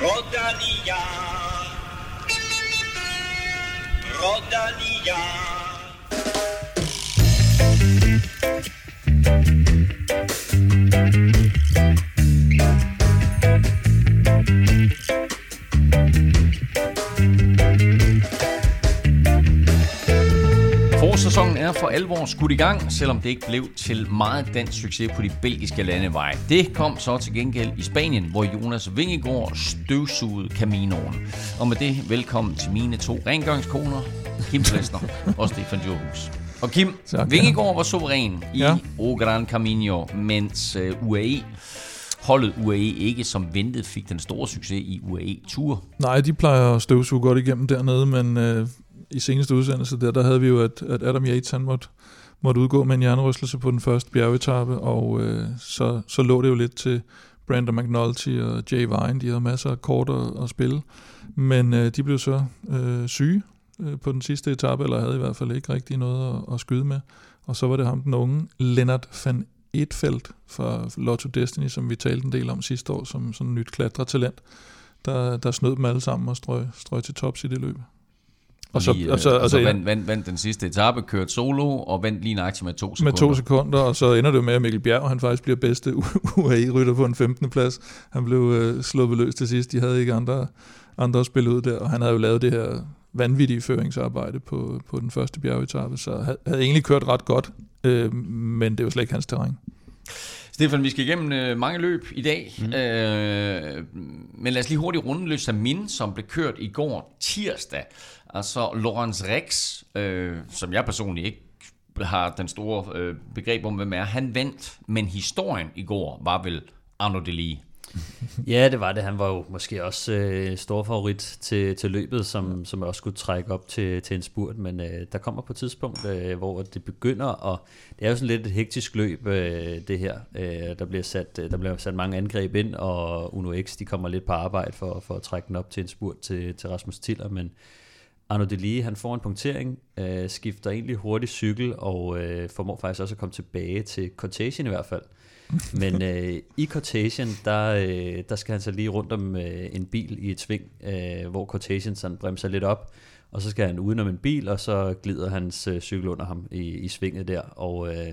Rodalia. Rodalia. Er for alvor skudt i gang, selvom det ikke blev til meget dansk succes på de belgiske landeveje. Det kom så til gengæld i Spanien, hvor Jonas Vingegaard støvsugede Caminoen. Og med det, velkommen til mine to rengøringskoner, Kim Plesner og Stefan Johus. Og Kim, Tak, Vingegaard var suveræn i Ja. O Gran Camino, mens uh, UAE holdet UAE ikke som ventet fik den store succes i UAE Tour. Nej, de plejer at støvsuge godt igennem dernede, men øh, i seneste udsendelse der, der havde vi jo, at, at Adam Yates han måtte, måtte udgå med en hjernerystelse på den første bjergetappe, og øh, så, så lå det jo lidt til Brandon McNulty og Jay Vine, de havde masser af kort at, at spille, men øh, de blev så øh, syge øh, på den sidste etape, eller havde i hvert fald ikke rigtig noget at, at skyde med, og så var det ham, den unge Lennart van Etfeldt fra Lotto Destiny, som vi talte en del om sidste år, som sådan nyt klatretalent, der, der snød dem alle sammen og strøg, strøg til tops i det løb. Og så, lige, og så, og og så så vandt, vandt, vandt den sidste etape, kørte solo og vandt lige nøjagtigt med to sekunder. med to sekunder, og så ender det med, at Mikkel Bjerg, han faktisk bliver bedste UAE-rytter på en 15. plads. Han blev øh, sluppet løs til sidst. De havde ikke andre, andre at spille ud der, og han havde jo lavet det her vanvittige føringsarbejde på, på den første bjergetappe, så havde, havde egentlig kørt ret godt, øh, men det jo slet ikke hans terræn. Stefan, vi skal igennem øh, mange løb i dag, mm. øh, men lad os lige hurtigt runde Le Samin, som blev kørt i går tirsdag. Og så Lawrence Rex, øh, som jeg personligt ikke har den store øh, begreb om, hvem er, han vandt, men historien i går var vel Arno Delis. Ja, det var det. Han var jo måske også øh, stor favorit til, til løbet, som, som også skulle trække op til, til en spurt, men øh, der kommer på et tidspunkt, øh, hvor det begynder, og det er jo sådan lidt et hektisk løb, øh, det her. Øh, der, bliver sat, øh, der bliver sat mange angreb ind, og Uno X, de kommer lidt på arbejde for, for at trække den op til en spurt til, til Rasmus Tiller, men Arno Delis, han får en punktering, øh, skifter egentlig hurtigt cykel, og øh, formår faktisk også at komme tilbage til Contagion i hvert fald. Men øh, i Cortation, der, øh, der skal han så lige rundt om øh, en bil i et sving, øh, hvor Cortation sådan bremser lidt op, og så skal han udenom en bil, og så glider hans øh, cykel under ham i, i svinget der, og øh,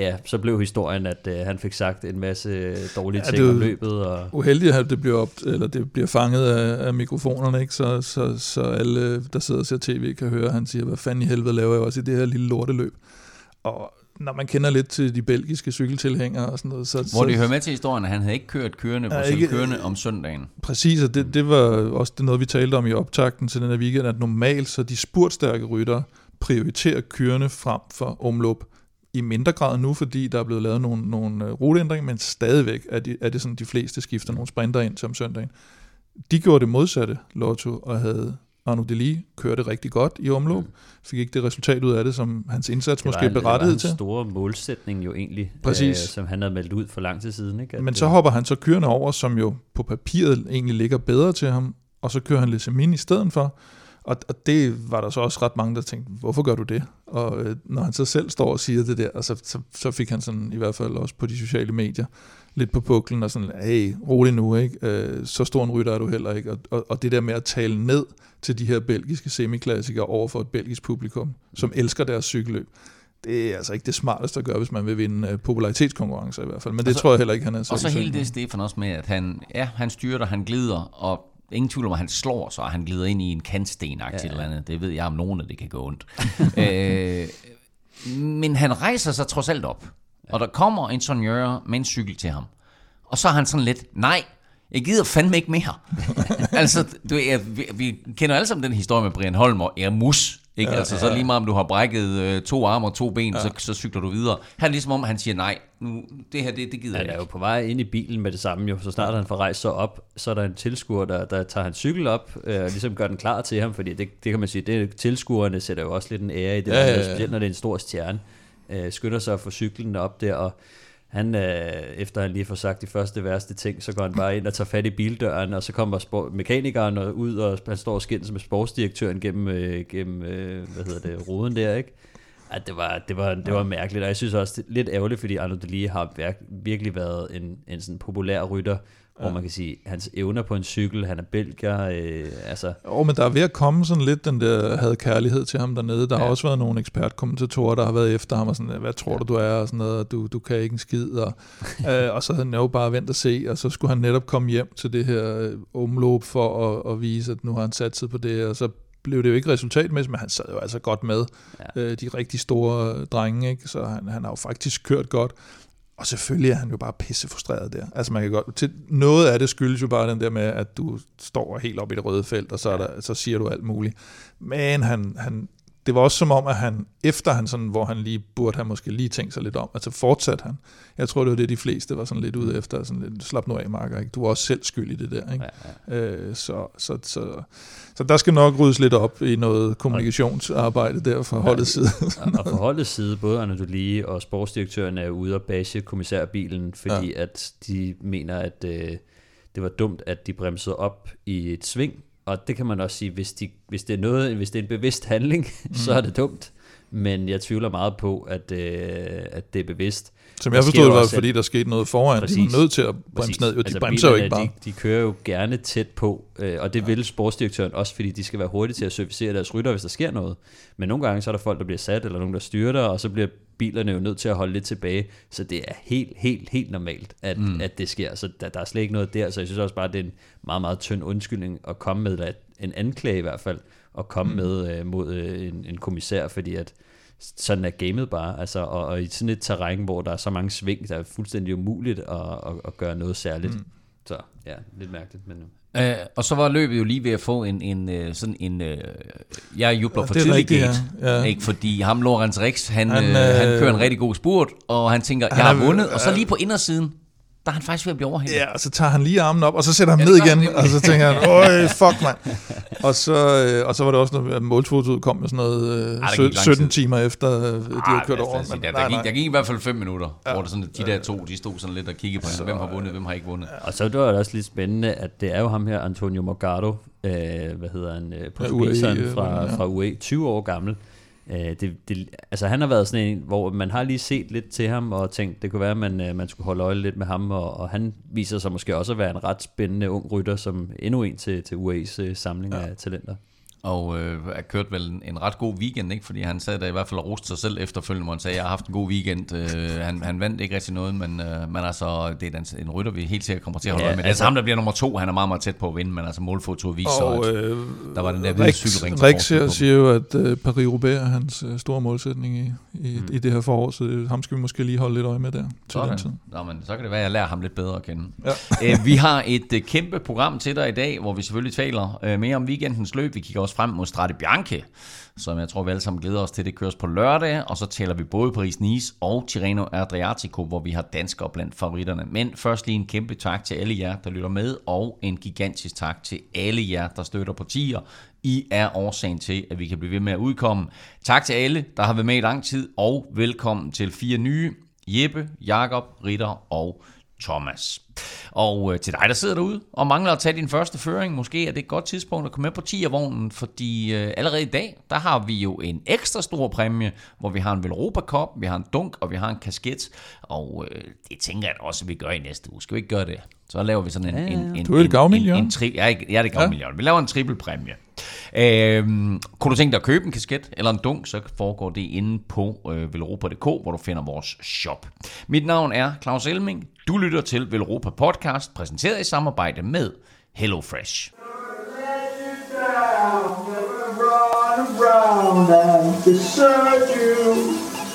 ja, så blev historien, at øh, han fik sagt en masse dårlige Ja, ting det om løbet, og Uheldigt, at det bliver, op, eller det bliver fanget af, af mikrofonerne, ikke? Så, så, så alle, der sidder og ser tv, kan høre, at han siger, hvad fanden i helvede laver jeg også i det her lille lorteløb. Og når man kender lidt til de belgiske cykeltilhængere og sådan noget, så... Hvor det hører med til historien, at han havde ikke kørt kørende på ikke- kørende om søndagen. Præcis, og det, det var også det noget, vi talte om i optakten til den her weekend, at normalt så de spurtstærke ryttere prioriterer kørende frem for omløb i mindre grad nu, fordi der er blevet lavet nogle, nogle øh, ruteændringer, men stadigvæk er, de, er det sådan, de fleste skifter nogle sprinter ind til om søndagen. De gjorde det modsatte, Lotto, og havde Arno Delis kørte rigtig godt i omløb, fik ikke det resultat ud af det, som hans indsats måske var, er det var til. store målsætning jo egentlig, Præcis. som han havde meldt ud for lang tid siden. Ikke? At, Men så øh, hopper han så kørende over, som jo på papiret egentlig ligger bedre til ham, og så kører han Lesemin i stedet for. Og, og det var der så også ret mange, der tænkte, hvorfor gør du det? Og øh, når han så selv står og siger det der, så, så, så fik han sådan, i hvert fald også på de sociale medier, lidt på puklen og sådan, hey, rolig nu, ikke? Øh, så stor en rytter er du heller ikke. Og, og, og det der med at tale ned til de her belgiske semiklassikere over for et belgisk publikum, som elsker deres cykelløb, det er altså ikke det smarteste at gøre, hvis man vil vinde øh, popularitetskonkurrencer i hvert fald. Men det så- tror jeg heller ikke, han er Og så hele det. Stefan, også med, at han, ja, han styrter, han glider, og ingen tvivl om, at han slår sig, og han glider ind i en kantsten ja, Ja, ja. eller andet. Det ved jeg om nogen, at det kan gå ondt. øh, men han rejser sig trods alt op, og der kommer en sonjør med en cykel til ham. Og så er han sådan lidt, nej, jeg gider fandme ikke mere. altså, du, jeg, vi, vi kender alle sammen den historie med Brian Holm og Ermus. Ikke? Ja, altså, så lige meget om du har brækket øh, to arme og to ben, ja. så, så cykler du videre. Han er ligesom om, han siger, nej, nu, det her, det, det gider Han jeg er jo ikke. på vej ind i bilen med det samme jo. Så snart han får rejst sig op, så er der en tilskuer, der, der tager hans cykel op, øh, og ligesom gør den klar til ham, fordi det, det kan man sige, det tilskuerne sætter jo også lidt en ære i det, Ja, ja, ja, ja. specielt når det er en stor stjerne. Øh, skynder sig at få cyklen op der, og han, øh, efter han lige får sagt de første værste ting, så går han bare ind og tager fat i bildøren, og så kommer spor- mekanikeren ud, og han står og skændes med sportsdirektøren gennem, øh, gennem øh, hvad hedder det, roden der, ikke? Ja, det var, det, var, det var mærkeligt, og jeg synes også, det er lidt ærgerligt, fordi Arno Delie har virkelig været en, en sådan populær rytter, Ja. Hvor man kan sige, hans evner på en cykel, han er belgier, øh, altså... Jo, men der er ved at komme sådan lidt den der havde kærlighed til ham dernede. Der ja. har også været nogle ekspertkommentatorer, der har været efter ham og sådan, hvad tror du, du er, og sådan noget, du, du kan ikke en skid, og, øh, og så havde han jo bare ventet at se, og så skulle han netop komme hjem til det her øh, omløb for at, at vise, at nu har han sat sig på det, og så blev det jo ikke resultatmæssigt, men han sad jo altså godt med ja. øh, de rigtig store drenge, ikke? så han, han har jo faktisk kørt godt. Og selvfølgelig er han jo bare pisse frustreret der. Altså man kan godt, til noget af det skyldes jo bare den der med, at du står helt op i det røde felt, og så, er der, så siger du alt muligt. Men han, han, det var også som om, at han, efter han sådan, hvor han lige burde have måske lige tænkt sig lidt om, altså fortsat han. Jeg tror, det var det, de fleste var sådan lidt ude efter, sådan lidt, slap nu af, Marker, ikke? Du var også selv skyld i det der, ikke? Ja, ja. Øh, så, så, så, så der skal nok ryddes lidt op i noget kommunikationsarbejde der fra holdets side. og fra holdets side, både Arne Dulie og sportsdirektøren er ude og base kommissærbilen, fordi ja. at de mener, at øh, det var dumt, at de bremsede op i et sving, og det kan man også sige, hvis, de, hvis det er noget, hvis det er en bevidst handling, mm. så er det dumt. Men jeg tvivler meget på, at, øh, at det er bevidst. Som jeg forstod, det var fordi der skete noget foran. Præcis, de var nødt til at bremse præcis. ned. Jo, de altså, bremser jo ikke bare. De, de kører jo gerne tæt på, øh, og det ja. vil sportsdirektøren også, fordi de skal være hurtige til at servicere deres rytter, hvis der sker noget. Men nogle gange så er der folk, der bliver sat, eller nogen, der styrter, og så bliver bilerne jo nødt til at holde lidt tilbage. Så det er helt, helt, helt normalt, at, mm. at det sker. Så der, der er slet ikke noget der. Så jeg synes også bare, at det er en meget, meget tynd undskyldning at komme med, eller en anklage i hvert fald, at komme mm. med øh, mod øh, en, en kommissær, fordi at sådan er gamet bare, altså, og, og i sådan et terræn, hvor der er så mange sving, der er fuldstændig umuligt at, at, at gøre noget særligt. Mm. Så ja, lidt mærkeligt, men... Øh, og så var løbet jo lige ved at få en, en øh, sådan en, øh, jeg jubler for tidlig gate, ja. Ja. Ikke, fordi ham, Lorenz Rix, han, han, øh, han kører en rigtig god spurt, og han tænker, jeg har vundet, og så lige på indersiden, der er han faktisk ved at blive overhældet. Ja, og så tager han lige armen op, og så sætter han ja, ned igen, og så tænker han, øj, fuck mand. Og så, øh, og så var det også, når målfotoet kom med sådan noget øh, Ej, 17 timer efter, øh, de havde kørt over. Men, der, der, gik, der gik i hvert fald 5 minutter, ja. hvor det sådan, de der to, de stod sådan lidt og kiggede på hinanden, hvem har vundet, hvem har ikke vundet. Ja. Og så var det også lidt spændende, at det er jo ham her, Antonio Morgado, øh, hvad hedder han, øh, portugiseren ja, fra, fra UE, 20 år gammel, Øh, det, det, altså han har været sådan en, hvor man har lige set lidt til ham og tænkt, det kunne være, at man, øh, man skulle holde øje lidt med ham, og, og han viser sig måske også at være en ret spændende ung rytter, som endnu en til, til UA's øh, samling ja. af talenter og øh, har kørt vel en, en ret god weekend, ikke? fordi han sad der i hvert fald og roste sig selv efterfølgende, hvor han sagde, jeg har haft en god weekend. Øh, han, han vandt ikke rigtig noget, men, øh, men altså, det er en, en rytter, vi helt sikkert kommer til at holde ja, med. Altså, altså ham, der bliver nummer to, han er meget, meget tæt på at vinde, men altså målfoto viser, og, at øh, der var den der hvide cykelring. Rik siger, siger jo, at øh, Paris-Roubaix er hans øh, store målsætning i, i, mm. i det her forår, så det, ham skal vi måske lige holde lidt øje med der. Til den tid. Nå, men så kan det være, at jeg lærer ham lidt bedre at kende. Ja. Æ, øh, vi har et øh, kæmpe program til dig i dag, hvor vi selvfølgelig taler øh, mere om weekendens løb. Vi kigger også frem mod Strade Bianche, som jeg tror, vi alle sammen glæder os til. Det køres på lørdag, og så taler vi både Paris-Nice og Tirreno Adriatico, hvor vi har danskere blandt favoritterne. Men først lige en kæmpe tak til alle jer, der lytter med, og en gigantisk tak til alle jer, der støtter på tier. I er årsagen til, at vi kan blive ved med at udkomme. Tak til alle, der har været med i lang tid, og velkommen til fire nye. Jeppe, Jakob, Ritter og Thomas. Og øh, til dig, der sidder derude og mangler at tage din første føring, måske er det et godt tidspunkt at komme med på 10'er-vognen, fordi øh, allerede i dag, der har vi jo en ekstra stor præmie, hvor vi har en Velropa Cup, vi har en dunk, og vi har en kasket, og øh, det tænker jeg også, at vi gør i næste uge. Skal vi ikke gøre det? Så laver vi sådan en... Ja, ja. en, en du er det gavmiljø. En, en, tri- ja, ja, det er gavmiljø. Ja. Vi laver en trippelpræmie. Øhm, kunne du tænke dig at købe en kasket eller en dunk, så foregår det inde på øh, velropa.dk, hvor du finder vores shop. Mit navn er Claus Elming. Du lytter til Velropa Podcast, præsenteret i samarbejde med HelloFresh.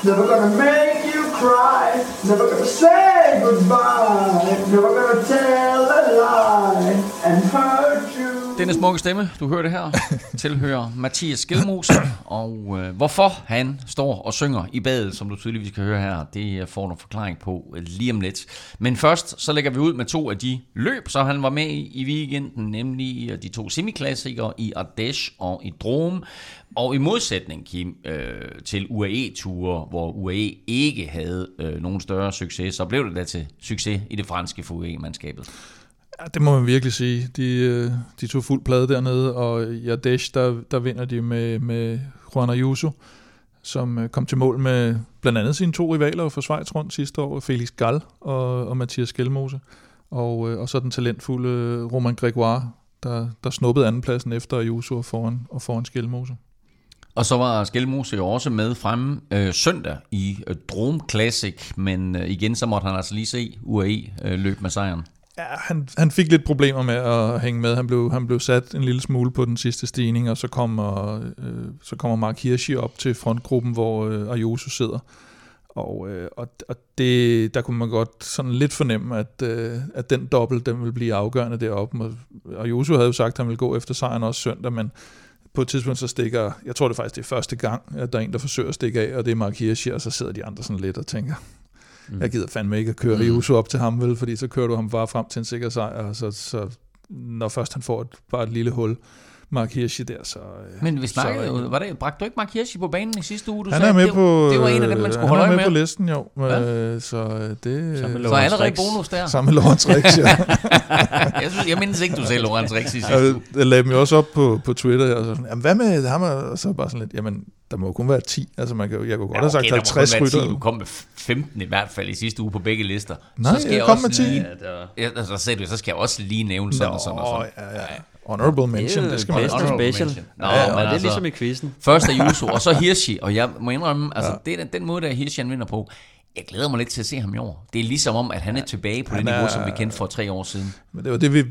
Never gonna make you cry, never gonna say goodbye, never gonna tell a lie and hurt you. Denne smukke stemme, du hører det her, tilhører Mathias Skelmose, og øh, hvorfor han står og synger i badet, som du tydeligvis kan høre her, det får du forklaring på øh, lige om lidt. Men først, så lægger vi ud med to af de løb, så han var med i, i weekenden, nemlig øh, de to semiklassikere i Ardèche og i Drome. Og i modsætning, Kim, øh, til UAE-ture, hvor UAE ikke havde øh, nogen større succes, så blev det da til succes i det franske UAE-mandskabet. Ja, det må man virkelig sige. De, øh, de tog fuld plade dernede, og i Adesh, der, der vinder de med, med Juan Ayuso, som øh, kom til mål med blandt andet sine to rivaler for Schweiz rundt sidste år, Felix Gall og, og Mathias Skelmose. og, øh, og så den talentfulde Roman Gregoire, der, der snuppede andenpladsen efter Ayuso og foran, og foran Skelmose. Og så var Skelmose jo også med fremme øh, søndag i øh, Drome Classic, men øh, igen så måtte han altså lige se UAE øh, løbe med sejren. Ja, han, han fik lidt problemer med at hænge med. Han blev, han blev sat en lille smule på den sidste stigning, og så kommer, øh, så kommer Mark Hirschi op til frontgruppen, hvor øh, Ayuso sidder. Og, øh, og, og det, der kunne man godt sådan lidt fornemme, at, øh, at den dobbelt, den vil blive afgørende deroppe. Og, og Josu havde jo sagt, at han ville gå efter sejren også søndag, men på et tidspunkt så stikker, jeg tror det faktisk det er første gang, at der er en, der forsøger at stikke af, og det er Mark Hirschi, og så sidder de andre sådan lidt og tænker, mm. jeg gider fandme ikke at køre mm. Op til ham, vel, fordi så kører du ham bare frem til en sikker sejr, og så, så når først han får et, bare et lille hul, Mark Hirschi der. Så, øh, Men vi snakkede jo, var det, bragte du ikke Mark Hirschi på banen i sidste uge? Du han er med det, på, det var en af dem, man skulle holde han øje med. med. på listen, jo. Ja. Øh, så øh, det... Så allerede bonus der. Sammen med Lawrence Rix, ja. jeg, synes, jeg mindes ikke, du sagde Lorenz Rix i sidste jeg, uge. jeg lagde dem jo også op på, på Twitter, og så sådan, jamen, hvad med ham? Og så bare sådan lidt, jamen, der må jo kun være 10. Altså, man kan, jeg kunne godt have sagt der må 50 kun være 10. rytter. Du kom med 15 i hvert fald i sidste uge på begge lister. Nej, så skal jeg jeg, kom også med 10. lige, Ja, der. Ja, altså, så sagde du, så skal jeg også lige nævne sådan og sådan og Nå, sådan. ja, ja. Honorable mention, det, det skal man best også. of Honorable special. mention. Nå, ja, men det er altså- ligesom i quizzen. Først er Juso, og så Hirschi, og jeg må indrømme, altså ja. det er den, den måde, der Hirschi han vinder på. Jeg glæder mig lidt til at se ham i år. Det er ligesom om, at han er tilbage på det Han niveau, er- som vi kendte for tre år siden. Men det var det, vi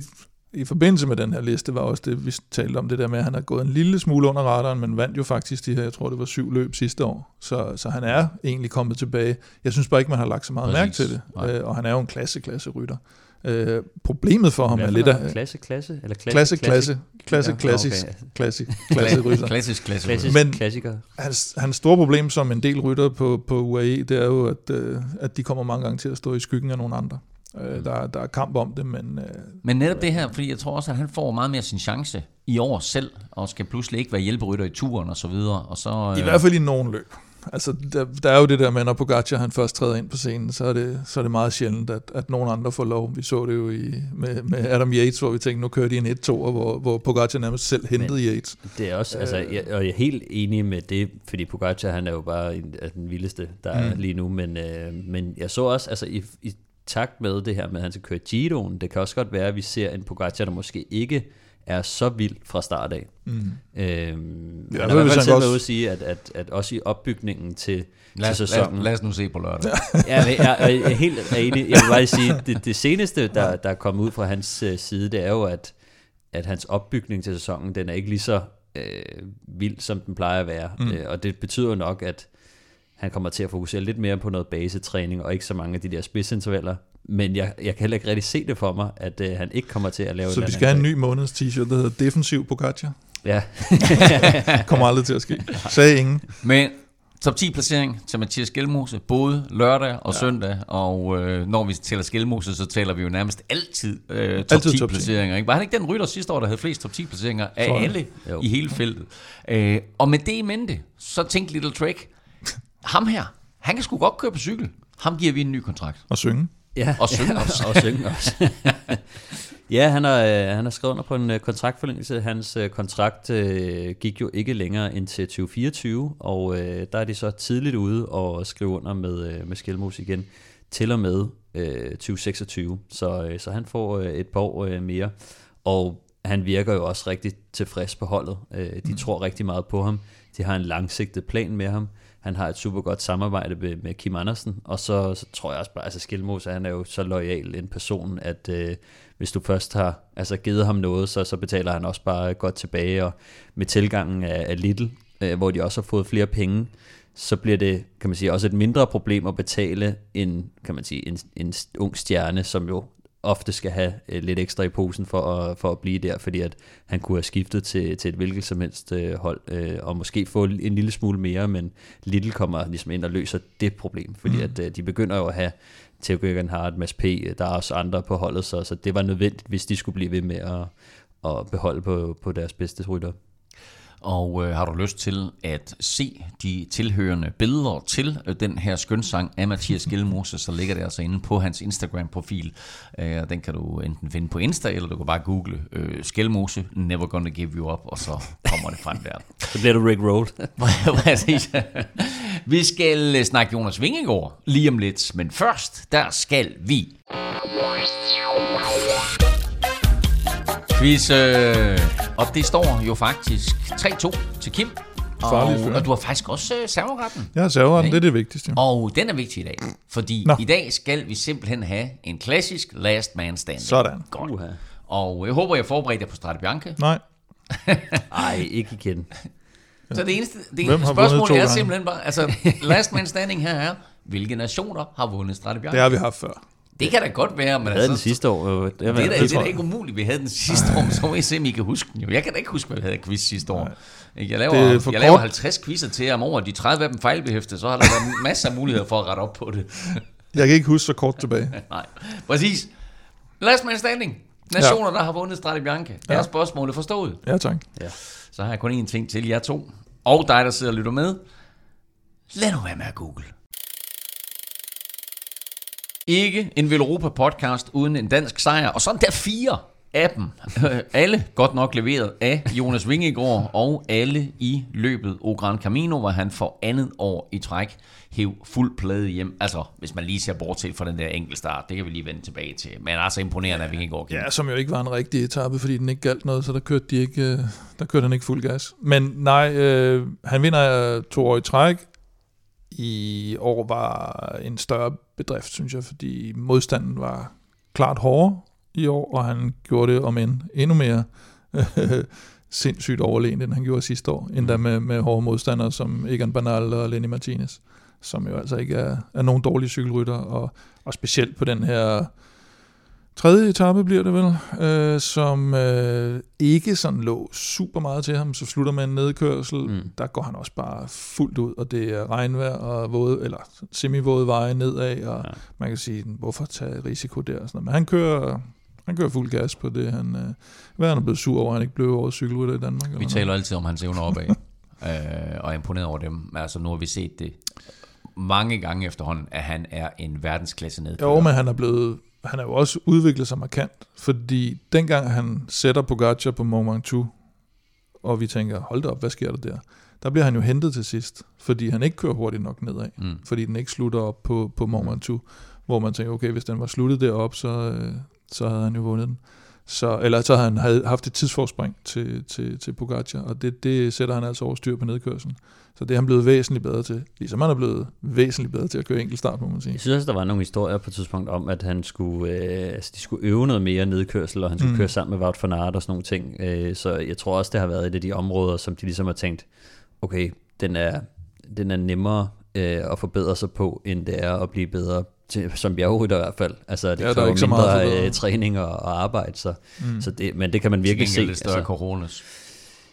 i forbindelse med den her liste, var også det, vi talte om det der med, at han har gået en lille smule under radaren, men vandt jo faktisk de her, jeg tror det var syv løb sidste år. Så, så han er egentlig kommet tilbage. Jeg synes bare ikke, man har lagt så meget Præcis. mærke til det. Nej. Øh, og han er jo en klasse-klasse rytter. Øh, problemet for ham er lidt af... Klasse, klasse? Eller Klasse, klasse, klasse, Ja, klassisk, okay. klassisk, klasse rytter. Klassisk, klassisk. Klassisk Men- klassiker. Hans, hans store problem som en del rytter på, på UAE, det er jo, at, øh, at de kommer mange gange til at stå i skyggen af nogle andre. Øh, der, der er kamp om det, men øh, Men netop det her, fordi jeg tror også, at han får meget mere sin chance i år selv, og skal pludselig ikke være hjælperytter i turen og så videre. Og så, I øh, hvert fald i nogen løb. Altså, der, der er jo det der med, når Pogacar han først træder ind på scenen, så er det, så er det meget sjældent, at, at nogen andre får lov. Vi så det jo i, med, med Adam Yates, hvor vi tænkte, nu kører de en 1-2, hvor, hvor Pogacar nærmest selv hentede Yates. Det er også, altså, jeg, og jeg er helt enig med det, fordi Pogacar, han er jo bare en, er den vildeste, der er Mm. lige nu, men, øh, men jeg så også, altså i, i takt med det her med, at han skal køre Giroen, det kan også godt være, at vi ser en Pogacar, der måske ikke er så vild fra start af. Mm. Øhm, Ja, hvert fald han selv også- sige, at, at, at også i opbygningen til, lad, os, til lad, sæsonen, os, lad os nu se på lørdag. Ja, men jeg, jeg er helt enig. Jeg vil bare sige, det, det seneste, der, der er kommet ud fra hans øh, side, det er jo, at, at hans opbygning til sæsonen, den er ikke lige så øh, vild, som den plejer at være. Mm. Øh, og det betyder nok, at han kommer til at fokusere lidt mere på noget basetræning, og ikke så mange af de der spidsintervaller. Men jeg, jeg kan heller ikke rigtig se det for mig, at øh, han ikke kommer til at lave Så vi skal have en ny måneds t-shirt, der hedder Defensiv Pogacar. Ja, Kommer aldrig til at ske. Sagde ingen. Men top 10 placering til Mathias Skelmose, både lørdag og ja. søndag, og øh, når vi tæller Skelmose, så taler vi jo nærmest altid øh, top Altid 10 top 10. placeringer. Ikke? Var han ikke den rytter sidste år, der havde flest top 10 placeringer af alle Jo. i hele feltet? Øh, og med det i mente, så tænk Little Trek, ham her, han kan sgu godt køre på cykel. Ham giver vi en ny kontrakt. Og synge. Ja, Og synge ja, også. og synge også. ja, han har, øh, han har skrevet under på en øh, kontraktforlængelse. Hans øh, kontrakt øh, gik jo ikke længere end til 2024, og øh, der er de så tidligt ude og skrive under med, øh, med Skelmos igen til og med øh, 2026. Så, øh, så han får øh, et par år øh, mere, og han virker jo også rigtig tilfreds på holdet. Øh, de mm. tror rigtig meget på ham. De har en langsigtet plan med ham. Han har et super godt samarbejde med, med Kim Andersen, og så, så tror jeg også bare, altså Skilmos, han er jo så lojal en person, at øh, hvis du først har altså, givet ham noget, så, så betaler han også bare godt tilbage, og med tilgangen af, af Little, øh, hvor de også har fået flere penge, så bliver det, kan man sige, også et mindre problem at betale en, kan man sige, en, en ung stjerne, som jo ofte skal have øh, lidt ekstra i posen for at, for at blive der, fordi at han kunne have skiftet til, til et hvilket som helst øh, hold, øh, og måske få en lille smule mere, men Little kommer ligesom ind og løser det problem, fordi mm. at øh, de begynder jo at have Theo Guggenhardt, Mads P., der er også andre på holdet, så, så det var nødvendigt, hvis de skulle blive ved med at, at beholde på, på deres bedste rytter. Og øh, har du lyst til at se de tilhørende billeder til øh, den her skønsang af Mathias Gjelmose, så ligger det altså inde på hans Instagram-profil. Øh, og den kan du enten finde på Insta, eller du kan bare google øh, Skelmose, Never Gonna Give You Up, og så kommer det frem der. Så bliver du Rick Roll. Præcis. Vi skal øh, snakke Jonas Vingegaard lige om lidt, men først, der skal vi... Quiz, øh, og det står jo faktisk 3-2 til Kim. Farligt Og, og du har faktisk også øh, serveretten. Jeg har serveren, det er det vigtigste. Og den er vigtig i dag, fordi Nå. i dag skal vi simpelthen have en klassisk last man standing. Sådan. Godt. Uha. Og jeg håber, jeg forbereder jer på Strate Bianca. Nej, Ej, ikke igen. Så det eneste det Hvem har vundet spørgsmål to er gange? simpelthen bare, altså last man standing her er, hvilke nationer har vundet Strate Bianca? det har vi haft før. Det kan da godt være, men Jeg havde den altså, sidste år. øh, Det, det er da, det, det er da jeg. ikke umuligt, vi havde den sidste år, så må I se, om I kan huske den jo. Jeg kan da ikke huske, hvad vi havde quiz sidste år. Ikke? Jeg Det er laver, jeg laver kort. 50 quizzer til jer om året, de 30 af dem fejlbehæftet, så har der været masser af muligheder for at rette op på det. Jeg kan ikke huske så kort tilbage. Nej, præcis. Last man standing. Nationer, der har vundet Strade Bianca. Ja. Er spørgsmålet forstået? Ja, tak. Så har jeg kun én ting til jer to. Og dig, der sidder og lytter med. Lad nu være med at google. Ikke en Veloropa podcast uden en dansk sejr. Og sådan der fire af dem. Alle godt nok leveret af Jonas Vingegaard, og alle i løbet O Gran Camino, hvor han for andet år i træk hæv fuld plade hjem. Altså, hvis man lige ser bort til fra den der enkeltstart, det kan vi lige vende tilbage til. Men altså imponerende, at Vingegaard gik. Ja, som jo ikke var en rigtig etape, fordi den ikke galt noget, så der kørte, de ikke, øh, der kørte han ikke fuld gas. Men nej, øh, han vinder øh, to år i træk. I år var en større bedrift, synes jeg, fordi modstanden var klart hårdere i år, og han gjorde det om end endnu mere øh, sindssygt overlegen, end han gjorde sidste år, endda med, med hårde modstandere som Egan Bernal og Lenny Martinez, som jo altså ikke er, er nogen dårlige cykelrytter, og, og specielt på den her tredje etape bliver det vel, øh, som øh, ikke sådan lå super meget til ham, så slutter med en nedkørsel, Mm. der går han også bare fuldt ud, og det er regnvejr og våde, eller semivåde veje nedad, og Ja. man kan sige, hvorfor tage risiko der og sådan noget. Men han kører, han kører fuld gas på det, han, øh, hvad er han er blevet sur over, at han ikke blev over cykelrytter i Danmark? eller Vi noget? taler altid om hans evner opad, øh, og er imponeret over dem. Altså, nu har vi set det mange gange efterhånden, at han er en verdensklasse nedkører. Jo, men han er blevet han er jo også udviklet sig markant, fordi dengang han sætter Pogacar på Mont Ventoux, og vi tænker, hold da op, hvad sker der der? Der bliver han jo hentet til sidst, fordi han ikke kører hurtigt nok nedad, Mm. fordi den ikke slutter op på, på Mont Ventoux, hvor man tænker, okay, hvis den var sluttet derop, så, øh, så havde han jo vundet den. Så, eller så han havde haft et tidsforspring til, til, til Pogacar, og det, det sætter han altså over styr på nedkørslen. Så det er han blevet væsentligt bedre til, ligesom han er blevet væsentligt bedre til at køre enkeltstart, må man sige. Jeg synes også, der var nogle historier på et tidspunkt om, at han skulle, øh, altså, de skulle øve noget mere nedkørsel, og han skulle. Mm. køre sammen med Wout van Aert og sådan nogle ting. Øh, så jeg tror også, det har været et af de områder, som de ligesom har tænkt, okay, den er, den er nemmere øh, at forbedre sig på, end det er at blive bedre til, som bjergrytter i hvert fald. Altså, det Ja, ja, der er kræver ikke så meget mindre øh, træning og, og arbejde, så, Mm. så det, men det kan man virkelig se. lidt større altså. coronas.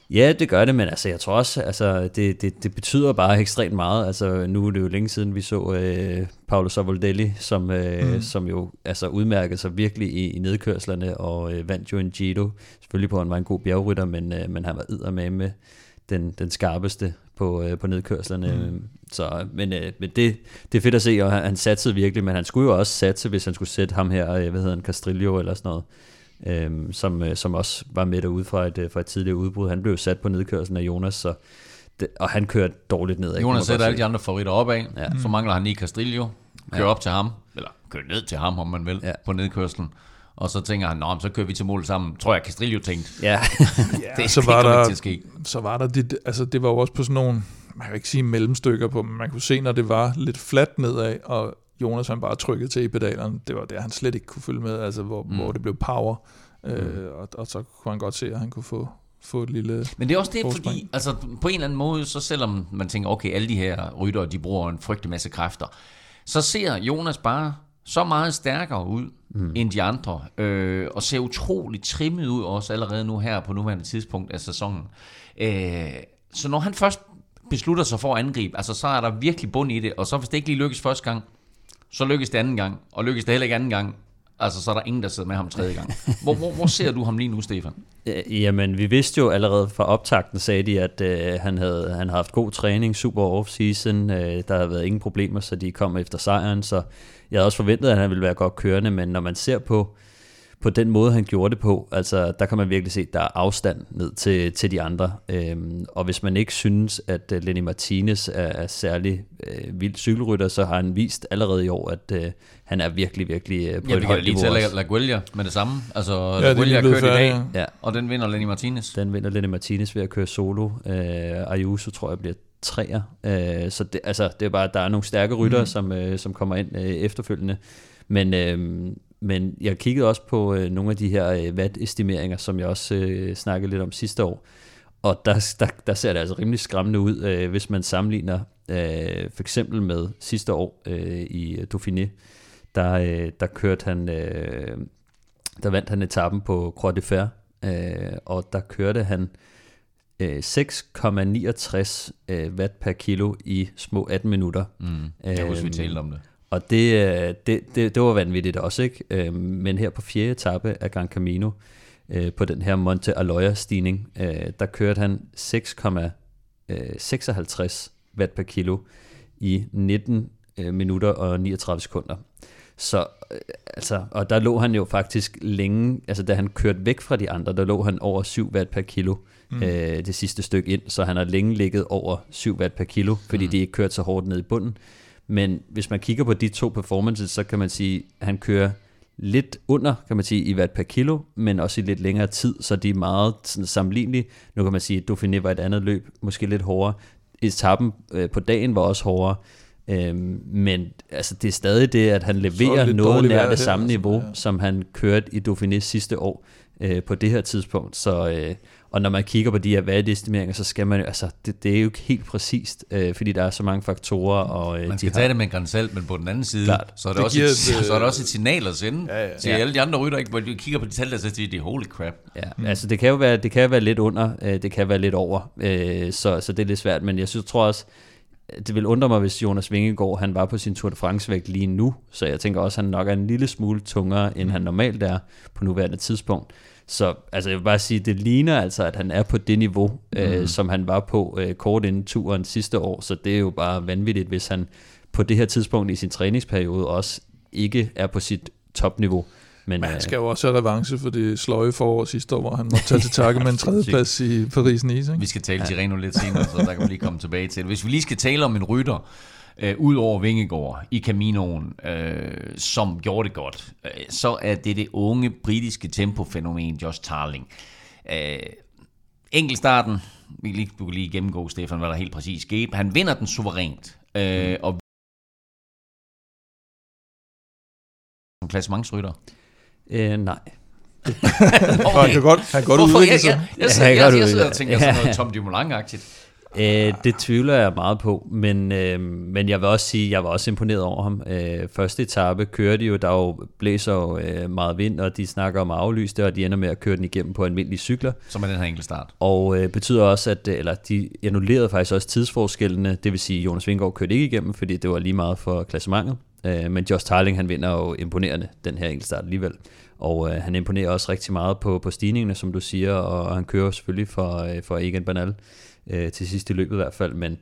Ja, det gør det, men altså, jeg tror også, altså, det, det, det betyder bare ekstremt meget. Altså, nu er det jo længe siden, vi så øh, Paolo Savoldelli, som, øh, Mm. som jo altså, udmærkede sig virkelig i, i nedkørslerne, og øh, vandt jo en Giro. Selvfølgelig på, at han var en god bjergrytter, men, øh, men han var eddermame med den, den skarpeste på, øh, på nedkørslerne. Mm. Så, men øh, men det, det er fedt at se, og han, han satsede virkelig, men han skulle jo også satse, hvis han skulle sætte ham her, øh, hvad hedder han, Castrillo eller sådan noget øhm, som, øh, som også var med derude fra et, øh, fra et tidligere udbrud. Han blev sat på nedkørslen af Jonas, så det, og han kørte dårligt man Jonas sætter alle de andre favoritter opad. Ja. Så mangler han lige Castrillo. Kører Ja. op til ham. Eller kører ned til ham, om man vil, ja. på nedkørslen. Og så tænker han, Nå, men så kører vi til mål sammen. Tror jeg, Castrillo tænkte. Ja, Ja, Det, så det var kommer der, til at ske. så var der det, altså det var jo også på sådan nogle, man kan ikke sige mellemstykker på, men man kunne se, når det var lidt fladt nedad, og Jonas han bare trykkede til i pedalerne, det var der, han slet ikke kunne følge med, altså hvor, mm. Mm. hvor det blev power, øh, og, og så kunne han godt se, at han kunne få, få et lille... Men det er også det, Forspring. fordi altså, på en eller anden måde, så selvom man tænker, okay, alle de her ryttere, de bruger en frygtelig masse kræfter, så ser Jonas bare så meget stærkere ud mm. end de andre, øh, og ser utroligt trimmet ud også allerede nu her på nuværende tidspunkt af sæsonen. Øh, så når han først beslutter sig for at angribe, altså så er der virkelig bund i det, og så hvis det ikke lige lykkes første gang, så lykkes det anden gang, og lykkes det heller ikke anden gang, altså så er der ingen, der sidder med ham tredje gang. Hvor, hvor, hvor ser du ham lige nu, Stefan? Jamen, vi vidste jo allerede fra optakten, sagde de, at øh, han, havde, han havde haft god træning, super off-season, øh, der havde været ingen problemer, så de kom efter sejren, så jeg havde også forventet, at han ville være godt kørende, men når man ser på, på den måde, han gjorde det på, altså der kan man virkelig se, at der er afstand ned til, til de andre. Øhm, og hvis man ikke synes, at uh, Lenny Martinez er, er særlig uh, vild cykelrytter, så har han vist allerede i år, at uh, han er virkelig, virkelig uh, på Ja, et vi højt kan lige niveau tage også. La Guelia med det samme. Altså, Ja, La det er Guelia lige har blevet kørt i dag, Ja, og den vinder Lenny Martinez. den vinder Lenny Martinez ved at køre solo. Uh, Ayuso tror jeg bliver træer. Uh, så det, altså, det er bare, der er nogle stærke rytter, mm. som, uh, som kommer ind uh, efterfølgende. Men, øh, men jeg kiggede også på øh, nogle af de her øh, watt-estimeringer, som jeg også øh, snakkede lidt om sidste år. Og der, der, der ser det altså rimelig skræmmende ud, øh, hvis man sammenligner øh, for eksempel med sidste år øh, i Dauphiné. Der, øh, der kørte han, øh, der vandt han etappen på Croix de Fer, øh, og der kørte han øh, 6,69 øh, watt per kilo i små 18 minutter. Mm. Jeg husker, vi talte om det. Og det, øh, det, det, det var vanvittigt også, ikke? Men her på fjerde etape af Gran Camino, øh, på den her Monte Aloya stigning, øh, der kørte han 6,56 watt per kilo i 19 øh, minutter og 39 sekunder. Så øh, altså, og der lå han jo faktisk længe, altså da han kørte væk fra de andre, der lå han over 7 watt per kilo mm. øh, det sidste stykke ind, så han har længe ligget over 7 watt per kilo, fordi mm. de ikke kørte så hårdt ned i bunden. Men hvis man kigger på de to performances, så kan man sige, at han kører lidt under, kan man sige, i watt per kilo, men også i lidt længere tid, så de er meget sådan, sammenlignelige. Nu kan man sige, at Dauphiné var et andet løb, måske lidt hårdere. Etappen øh, på dagen var også hårdere, øhm, men altså, det er stadig det, at han leverer noget nær det samme altså, niveau, ja. som han kørte i Dauphiné sidste år øh, på det her tidspunkt. Så, øh, og når man kigger på de her valuestimeringer, så skal man jo, altså, det, det er jo ikke helt præcist, øh, fordi der er så mange faktorer. Og, øh, Man de skal har- tage det med en grænsalt, men på den anden side, Klart. så er, det Det også giver et, øh, så er det også et signal at sende Ja, ja. til Ja. alle de andre rytter, ikke? hvor de kigger på de tal, der så siger de, holy crap. Ja, mm. altså det kan jo være, det kan være lidt under, øh, det kan være lidt over, øh, så, så det er lidt svært, men jeg synes, tror også, det vil undre mig, hvis Jonas Vingegaard, han var på sin Tour de France-vægt lige nu, så jeg tænker også, at han nok er en lille smule tungere, end han normalt er på nuværende tidspunkt. Så altså, jeg vil bare sige, det ligner altså, at han er på det niveau, øh, Mm. som han var på øh, kort inden turen sidste år, så det er jo bare vanvittigt, hvis han på det her tidspunkt i sin træningsperiode også ikke er på sit topniveau. Men, Men han øh, skal jo også have revanche for det sløje forår sidste år, hvor han måtte tage til takke med en tredjeplads i Paris-Nice. Ikke? Vi skal tale Tireno lidt senere, så der kan vi lige komme tilbage til det. Hvis vi lige skal tale om en rytter, øh, ud over Vingegaard i Caminoen, øh, som gjorde det godt, øh, så er det det unge britiske tempofænomen Josh Tarling. Øh, enkeltstarten, vi lige, du kan lige gennemgå, Stefan, hvad der helt præcis skete. Han vinder den suverænt, øh, og som klassementsrytter. øh, nej. Og han kan godt, han kan godt Hvorfor? udvikle Jeg, sig. jeg, jeg, jeg, jeg jeg, kan jeg, godt sidder og tænker sådan noget Tom Dumoulin-agtigt. Øh, det tvivler jeg meget på, men, øh, men jeg vil også sige, at jeg var også imponeret over ham. Øh, første etape kørte de jo, der jo blæser jo øh, meget vind, og de snakker om det, og de ender med at køre den igennem på almindelige cykler. Som er den her enkeltstart. Og øh, betyder også, at øh, eller de annullerede faktisk også tidsforskellene, det vil sige, Jonas Vingegaard kørte ikke igennem, fordi det var lige meget for klassementet. Øh, men Josh Tarling, han vinder jo imponerende den her enkeltstart alligevel. Og øh, han imponerer også rigtig meget på, på stigningerne, som du siger, og han kører selvfølgelig for, øh, for Egan Bernal øh, til sidst i løbet i hvert fald. Men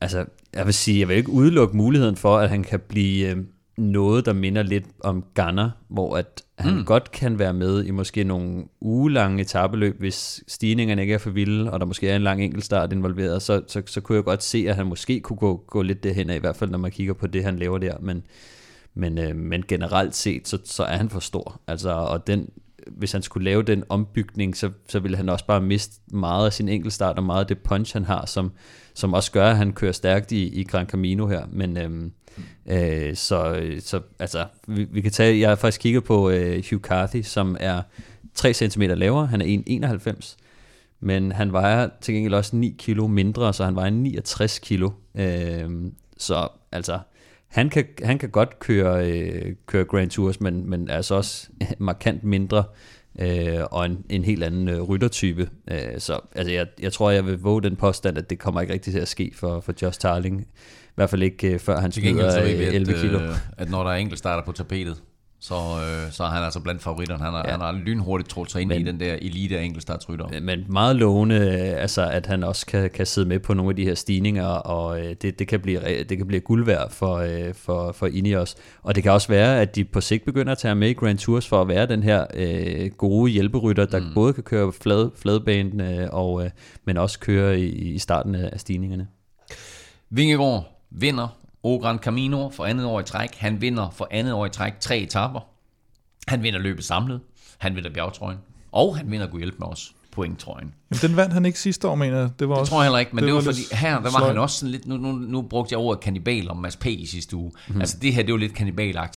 altså, jeg vil sige, jeg vil ikke udelukke muligheden for, at han kan blive øh, noget, der minder lidt om Ghana, hvor at han mm. godt kan være med i måske nogle ugelange etabeløb, hvis stigningerne ikke er for vilde, og der måske er en lang enkeltstart involveret, så, så, så kunne jeg godt se, at han måske kunne gå, gå lidt derhen af, i hvert fald når man kigger på det, han laver der, men, men, øh, men generelt set, så, så er han for stor, altså, og den, hvis han skulle lave den ombygning, så, så ville han også bare miste meget af sin enkeltstart, og meget af det punch, han har, som, som også gør, at han kører stærkt i, i Gran Camino her, men øhm, øh, så, så altså, vi, vi kan tage, jeg har faktisk kigget på øh, Hugh Carthy, som er 3 cm lavere, han er 1,91, men han vejer til gengæld også 9 kilo mindre, så han vejer 69 kilo, øh, så altså, han kan, han kan godt køre, øh, køre Grand Tours, men, men er altså også markant mindre øh, og en, en helt anden øh, ryttertype. Øh, så altså, jeg, jeg tror, jeg vil våge den påstand, at det kommer ikke rigtig til at ske for, for Josh Tarling. I hvert fald ikke øh, før han så smider ved vi, øh, at, 11 kilo. øh, at når der er enkeltstarter på tapetet, så, øh, så er han altså blandt favoritterne. Han har, ja. Han har lynhurtigt trådt sig ind Men- i den der elite af enkeltstartsrytter. Men meget lovende, øh, altså, at han også kan, kan sidde med på nogle af de her stigninger, og øh, det, det, kan blive, re- det kan blive guld værd for, øh, for, for Ineos. Og det kan også være, at de på sigt begynder at tage med i Grand Tours for at være den her øh, gode hjælperytter, der mm. både kan køre flad, fladbanen, øh, og, øh, men også køre i, i starten af af stigningerne. Vingegaard vinder O Gran Camino for andet år i træk. Han vinder for andet år i træk tre etapper. Han vinder løbet samlet. Han vinder bjergtrøjen. Og han vinder, hjælpe med os, pointtrøjen. Jamen, den vandt han ikke sidste år, mener jeg. Det, var Det også, tror jeg heller ikke, men det, det var, lidt fordi, her der var sløjt. han også sådan lidt, nu, nu, nu brugte jeg ordet kannibal om Mads P. i sidste uge. Mm. Altså det her, det var lidt kannibalagtigt.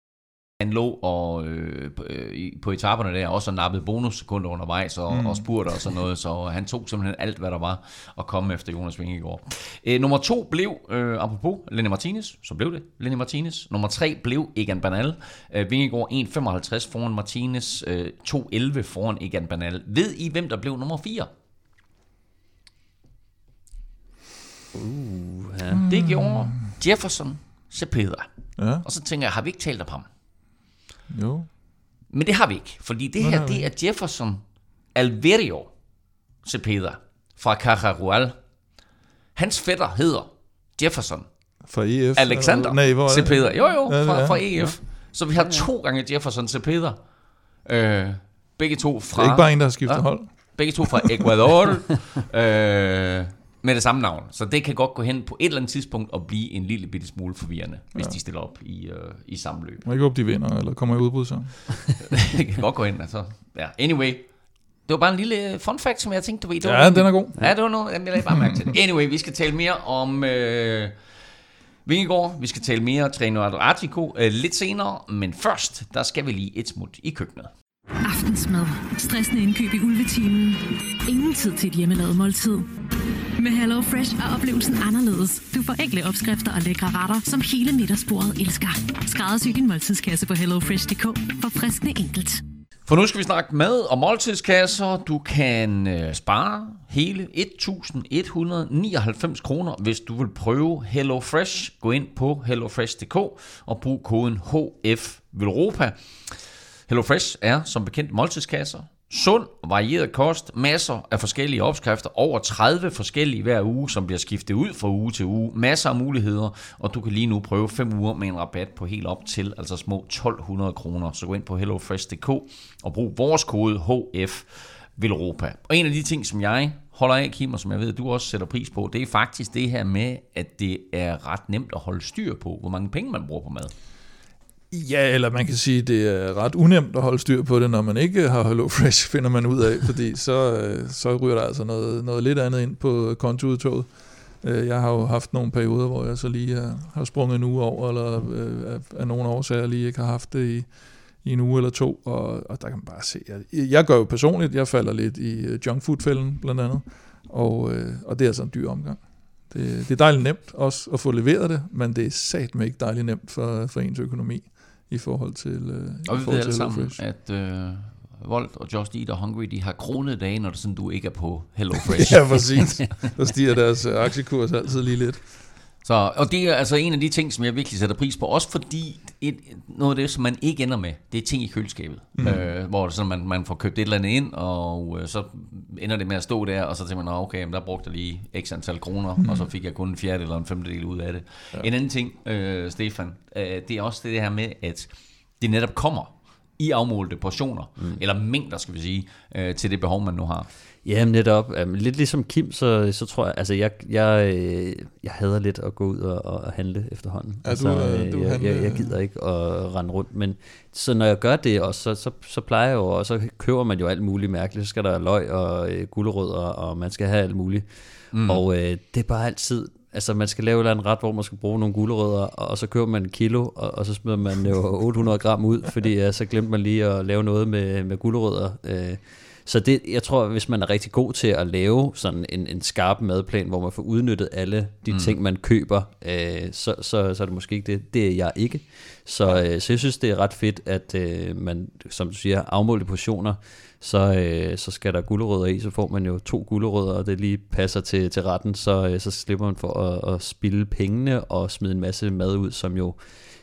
Han lå og, øh, på- øh, på etaperne der, også og nappede bonussekunder undervejs og, mm. og spurgte og sådan noget, så han tog simpelthen alt, hvad der var at komme efter Jonas Vingegaard. Øh, nummer to blev, øh, apropos Lenny Martinez, så blev det Lenny Martinez. Nummer tre blev Egan Bernal. Øh, Vingegaard 1.55 foran Martinez, øh, 2.11 foran Egan Bernal. Ved I, hvem der blev nummer 4? Uh, ja. Det gjorde Jefferson Cepeda. Ja, Og så tænker jeg, har vi ikke talt om ham? Jo. Men det har vi ikke, fordi det her, det er Jefferson Alverio Cepeda fra Cajarual. Hans fætter hedder Jefferson Fra EF. Alexander Nej, hvor? Cepeda. Jo, jo, fra, fra EF. Så vi har to gange Jefferson Cepeda. Øh, begge to fra... Det er ikke bare en, der har skiftet Ja. hold. Begge to fra Ecuador. øh, med det samme navn. Så det kan godt gå hen på et eller andet tidspunkt og blive en lille bitte smule forvirrende, hvis de stiller op i, øh, i samme løb. Jeg ikke håbe, de vinder, eller kommer i udbrud sammen. det kan godt gå ind, altså. Ja, anyway. Det var bare en lille fun fact, som jeg tænkte, du ved. Ja, den er god. Ja, det var noget, jeg lagde bare mærke til det. Anyway, vi skal tale mere om øh, Vingegaard. Vi skal tale mere Treno Adriatico øh, lidt senere. Men først, der skal vi lige et smut i køkkenet. Aftensmad. Stressende indkøb i ulvetimen. Ingen tid til et hjemmelavet måltid. Med Hello Fresh er oplevelsen anderledes. Du får enkle opskrifter og lækre retter, som hele middagsbordet elsker. Skræddersy din måltidskasse på hellofresh.dk. For friskende enkelt. For nu skal vi snakke mad og måltidskasser. Du kan øh, spare hele 1.199 kroner, hvis du vil prøve Hello Fresh. Gå ind på hellofresh.dk og brug koden HF Velropa. HelloFresh er som bekendt måltidskasser. Sund, varieret kost, masser af forskellige opskrifter, over 30 forskellige hver uge, som bliver skiftet ud fra uge til uge. Masser af muligheder, og du kan lige nu prøve 5 uger med en rabat på helt op til, altså små 1200 kroner. Så gå ind på hellofresh.dk og brug vores kode HF Velropa. Og en af de ting, som jeg holder af, Kim, og som jeg ved, du også sætter pris på, det er faktisk det her med, at det er ret nemt at holde styr på, hvor mange penge man bruger på mad. Ja, eller man kan sige, det er ret unemt at holde styr på det, når man ikke har HelloFresh, finder man ud af, fordi så, øh, så ryger der altså noget, noget lidt andet ind på kontoudtoget. Øh, jeg har jo haft nogle perioder, hvor jeg så lige har, sprunget en uge over, eller øh, af, nogle årsager lige ikke har haft det i, i en uge eller to, og, og der kan man bare se, Jeg, jeg gør jo personligt, jeg falder lidt i junkfood-fælden blandt andet, og, og det er altså en dyr omgang. Det, det er dejligt nemt også at få leveret det, men det er satme ikke dejligt nemt for, for ens økonomi i forhold til øh, Og vi ved alle sammen, at øh, Volt og Just Eat og Hungry, de har kronede dage, når det sådan, du ikke er på HelloFresh. Ja, præcis. Der stiger deres øh, aktiekurs altid lige lidt. Så, og det er altså en af de ting, som jeg virkelig sætter pris på, også fordi et, noget af det, som man ikke ender med, det er ting i køleskabet, mm. øh, hvor sådan, man, man får købt et eller andet ind, og øh, så ender det med at stå der, og så tænker man, "Nå, okay, men der brugte jeg lige x antal kroner, mm. og så fik jeg kun en fjerde eller en femtedel ud af det. Ja. En anden ting, øh, Stefan, øh, det er også det her med, at det netop kommer i afmålte portioner, mm. eller mængder, skal vi sige, øh, til det behov, man nu har. Ja, netop. Um, lidt ligesom Kim, så, så tror jeg, altså jeg, jeg, øh, jeg hader lidt at gå ud og, og handle efterhånden. Ja, altså, du, øh, du jeg, handler- jeg, jeg gider ikke at rende rundt, men så når jeg gør det også, så, så, så plejer jeg jo, og så køber man jo alt muligt mærkeligt, så skal der løg og øh, gulerødder, og man skal have alt muligt. Mm. Og øh, det er bare altid, altså man skal lave en ret, hvor man skal bruge nogle gulerødder, og, og så køber man en kilo, og, og så smider man jo 800 gram ud, fordi ja, så glemte man lige at lave noget med, med gulerødder. Øh, så det, jeg tror, hvis man er rigtig god til at lave sådan en, en skarp madplan, hvor man får udnyttet alle de mm. ting, man køber, øh, så, så, så er det måske ikke det. Det er jeg ikke. Så, øh, så jeg synes, det er ret fedt, at øh, man, som du siger, afmålte portioner, så, øh, så skal der gulerødder i, så får man jo to gulerødder, og det lige passer til, til retten, så, øh, så slipper man for at, at spille pengene og smide en masse mad ud, som jo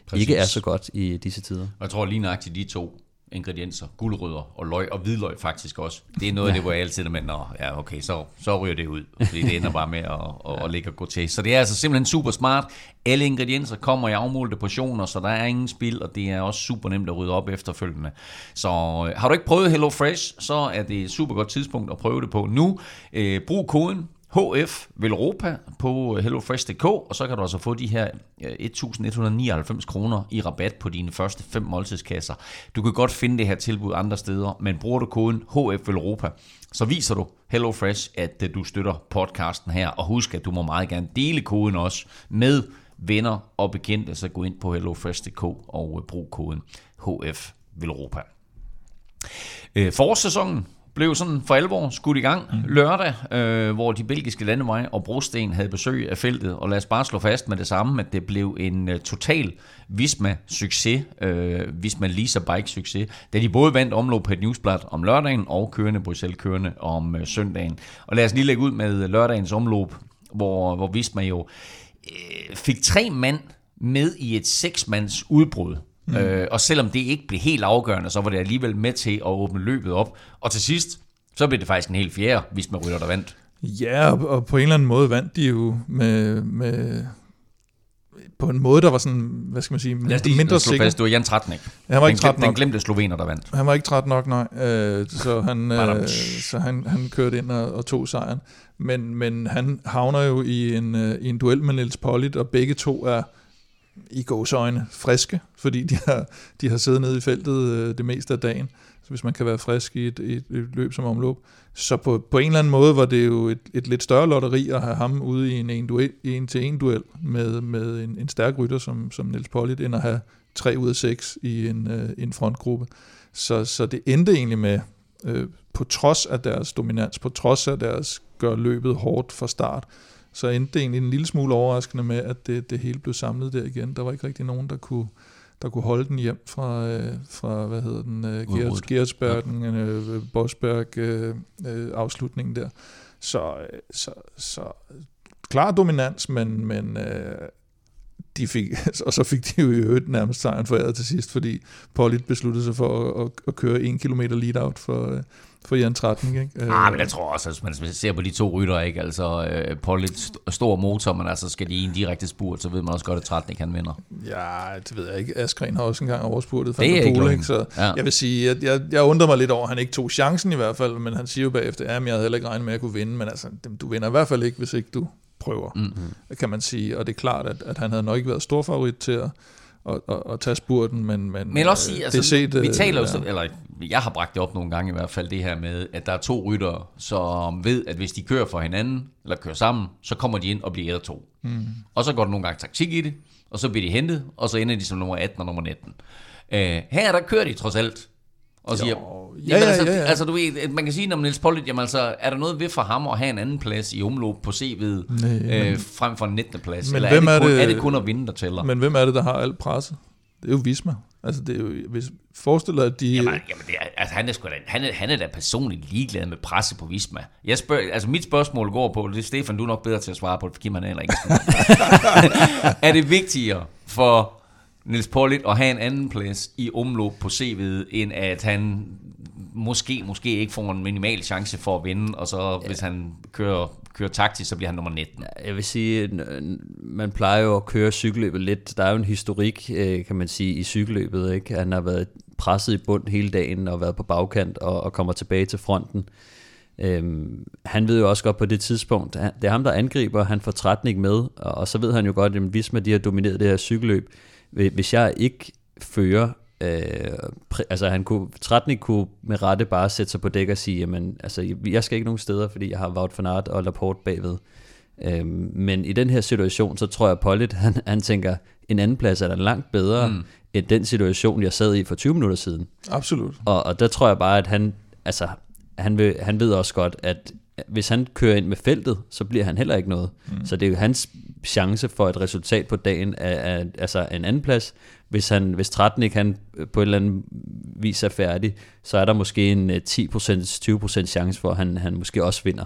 Præcis. ikke er så godt i disse tider. Og jeg tror lige nøjagtigt de to ingredienser, guldrødder og løg og hvidløg faktisk også. Det er noget af det, hvor jeg altid er med, ja okay, så, så ryger det ud, fordi det ender bare med at, at, at ligge og gå til. Så det er altså simpelthen super smart. Alle ingredienser kommer i afmålte portioner, så der er ingen spil, og det er også super nemt at rydde op efterfølgende. Så øh, har du ikke prøvet Hello Fresh, så er det et super godt tidspunkt at prøve det på nu. Øh, brug koden HF Velropa på øh, hellofresh.dk, og så kan du altså få de her øh, 1.199 kroner i rabat på dine første fem måltidskasser. Du kan godt finde det her tilbud andre steder, men bruger du koden HF Velropa, så viser du HelloFresh, at øh, du støtter podcasten her, og husk, at du må meget gerne dele koden også med venner og bekendte, så gå ind på hellofresh.dk og brug koden HF Velropa. Forårssæsonen blev sådan for alvor skudt i gang mm. lørdag, øh, hvor de belgiske landeveje og Brosten havde besøg af feltet. Og lad os bare slå fast med det samme, at det blev en uh, total Visma-succes, øh, Visma Lisa Bike-succes, da de både vandt omlop på et newsblad om lørdagen og kørende Bruxelles kørende om øh, søndagen. Og lad os lige lægge ud med lørdagens omlop, hvor, hvor Visma jo øh, fik tre mand med i et seksmands udbrud. Mm. Øh, og selvom det ikke blev helt afgørende, så var det alligevel med til at åbne løbet op. Og til sidst, så blev det faktisk en helt fjerde, hvis man rytter der vandt. Ja, og, og på en eller anden måde vandt de jo med, med på en måde, der var sådan, hvad skal man sige, Lad os mindre sikker. Fast, det var Jan Tratnik. Han var ikke træt nok. Den glemte slovener, der vandt. Han var ikke træt nok, nej. Øh, så han, øh, så han, han kørte ind og, og tog sejren. Men, men han havner jo i en, øh, i en duel med Niels Pollitt, og begge to er i gåsøjne friske, fordi de har, de har siddet nede i feltet øh, det meste af dagen. Så hvis man kan være frisk i et, et, et løb som omløb. Så på, på en eller anden måde var det jo et, et lidt større lotteri at have ham ude i en en, duel, en til en duel med, med en, en stærk rytter som, som Niels Pollitt, end at have tre ud af seks i en, øh, en frontgruppe. Så, så det endte egentlig med, øh, på trods af deres dominans, på trods af deres gør løbet hårdt fra start, så endte det egentlig en lille smule overraskende med, at det, det hele blev samlet der igen. Der var ikke rigtig nogen, der kunne, der kunne holde den hjem fra, øh, fra hvad hedder den, øh, Gerts, Gertsbergen, ja. øh, Bosberg øh, øh, afslutningen der. Så, øh, så, så klar dominans, men, men øh, de fik, og så fik de jo i øvrigt nærmest sejren foræret til sidst, fordi Pollitt besluttede sig for at, at, at køre en kilometer lead-out for, øh, for Jan Tratning. Ikke? Ah, men jeg tror også, at man ser på de to rytter, ikke? altså uh, Pollitt stor motor, men altså skal de i en direkte spurt, så ved man også godt, at Tratning kan vinder. Ja, det ved jeg ikke. Askren har også engang overspurtet. Det er ikke Pole, ikke? Så ja. jeg vil sige, at jeg, jeg undrer mig lidt over, at han ikke tog chancen i hvert fald, men han siger jo bagefter, at jeg havde heller ikke regnet med at kunne vinde, men altså, du vinder i hvert fald ikke, hvis ikke du prøver, mm-hmm. kan man sige. Og det er klart, at, at han havde nok ikke været stor favorit til at, at, at, at tage spurten, men, men, men også sige, altså, det set, vi taler jo, ja. eller jeg har bragt det op nogle gange i hvert fald, det her med, at der er to ryttere, som ved, at hvis de kører for hinanden, eller kører sammen, så kommer de ind og bliver et to. Mm. Og så går der nogle gange taktik i det, og så bliver de hentet, og så ender de som nummer 18 og nummer 19. Uh, øh, her der kører de trods alt og siger, jo, ja, jamen, altså, ja, ja, ja. altså du ved, man kan sige om Niels Pollitt, jamen altså, er der noget ved for ham at have en anden plads i omlop på CV'et, øh, frem for en 19. plads? Men Eller hvem er, det kun, er, det, er det kun at vinde, der tæller? Men hvem er det, der har alt presse? Det er jo Visma. Altså, det er jo, hvis forestiller at de... Jamen, jamen det er, altså, han, er sgu da, han, er, han er da personligt ligeglad med presse på Visma. Jeg spørger, altså, mit spørgsmål går på, det er Stefan, du er nok bedre til at svare på det, for man heller ikke. er det vigtigere for Niels Pollitt at have en anden plads i omlop på CV'et, end at han måske, måske ikke får en minimal chance for at vinde, og så ja. hvis han kører, kører taktisk, så bliver han nummer 19. Jeg vil sige, man plejer jo at køre cykelløbet lidt. Der er jo en historik, øh, kan man sige, i cykelløbet. Ikke? Han har været presset i bund hele dagen og været på bagkant og, og kommer tilbage til fronten. Øhm, han ved jo også godt på det tidspunkt, det er ham, der angriber, han får Tratnik med, og så ved han jo godt, at Visma de har domineret det her cykelløb, hvis jeg ikke fører, øh, altså han kunne, Tratnik kunne med rette bare sætte sig på dæk og sige, jamen, altså, jeg skal ikke nogen steder, fordi jeg har Wout van Aert og Laporte bagved. Øh, men i den her situation, så tror jeg, Pollitt, han, han tænker, en anden plads er da langt bedre, mm. end den situation, jeg sad i for 20 minutter siden. Absolut. Og, og der tror jeg bare, at han, altså, han, vil, han ved også godt, at hvis han kører ind med feltet, så bliver han heller ikke noget. Mm. Så det er jo hans chance for et resultat på dagen af, af altså en anden plads. Hvis, han, hvis 13 ikke han på et eller andet vis er færdig, så er der måske en 10%, øh, 20% chance for, at han, han måske også vinder.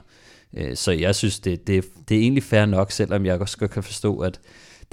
Øh, så jeg synes, det, det, det er egentlig fair nok, selvom jeg også kan forstå, at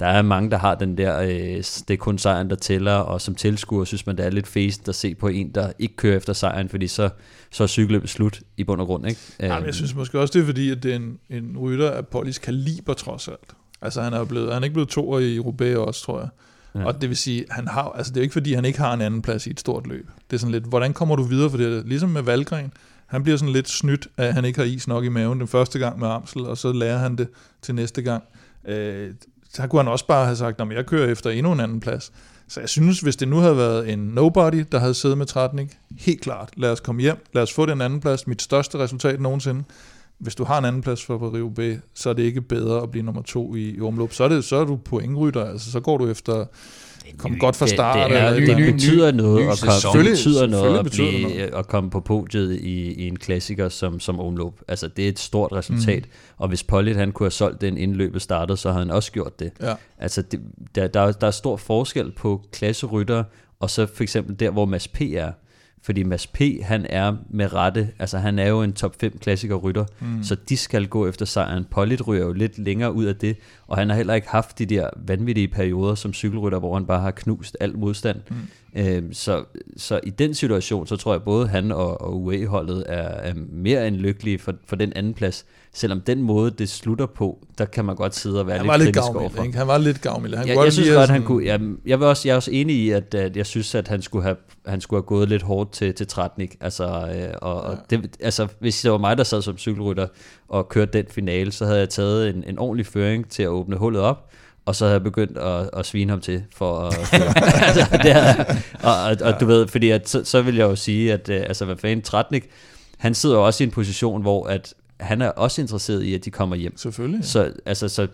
der er mange, der har den der, øh, det er kun sejren, der tæller, og som tilskuer synes man, det er lidt fæsent at se på en, der ikke kører efter sejren, fordi så, så er cykelløbet slut i bund og grund. Ikke? Ja, men jeg synes måske også, det er fordi, at det er en, en rytter af Polis kaliber trods alt. Altså han er, blevet, han er ikke blevet to i Roubaix også, tror jeg. Ja. Og det vil sige, han har, altså det er jo ikke fordi, han ikke har en anden plads i et stort løb. Det er sådan lidt, hvordan kommer du videre for det? Ligesom med Valgren, han bliver sådan lidt snydt, at han ikke har is nok i maven den første gang med Amsel, og så lærer han det til næste gang. Øh, så kunne han også bare have sagt, at jeg kører efter endnu en anden plads. Så jeg synes, hvis det nu havde været en nobody, der havde siddet med Tratnik, helt klart, lad os komme hjem, lad os få den anden plads, mit største resultat nogensinde. Hvis du har en anden plads for Rio B, så er det ikke bedre at blive nummer to i, i omløb. Så er, det, så er du pointrytter, altså så går du efter kom godt fra start. Det, det, er, det, det betyder noget, ny, at, komme, betyder noget at, blive, noget. at komme på podiet i, i en klassiker som, som omløb. Altså, det er et stort resultat. Mm. Og hvis Pollitt han kunne have solgt den inden løbet startede, så havde han også gjort det. Ja. Altså, det, der, der, der er stor forskel på klasserytter, og så for eksempel der, hvor Mads P. er. Fordi Mads P., han er med rette, altså han er jo en top 5 klassiker rytter, mm. så de skal gå efter sejren. Pollitt ryger jo lidt længere ud af det, og han har heller ikke haft de der vanvittige perioder som cykelrytter, hvor han bare har knust alt modstand. Mm. Øhm, så, så i den situation, så tror jeg både han og, og UAE-holdet er, er mere end lykkelige for, for den anden plads. Selvom den måde, det slutter på, der kan man godt sidde og være han lidt var kritisk overfor. Ikke? Han var lidt gavmild. Han ja, jeg synes godt, han kunne... Jeg, jeg, vil også, jeg er også enig i, at, at jeg synes, at han skulle have, han skulle have gået lidt hårdt til, til Tratnik. Altså, øh, og, ja. det, altså, hvis det var mig, der sad som cykelrytter og kørte den finale, så havde jeg taget en, en ordentlig føring til at åbne hullet op og så havde jeg begyndt at, at svine ham til for at altså, det er, og, og, og du ved, fordi at, så, så vil jeg jo sige, at øh, altså, hvad fanden, Tratnik, han sidder jo også i en position, hvor at han er også interesseret i, at de kommer hjem. Selvfølgelig. Så, altså, så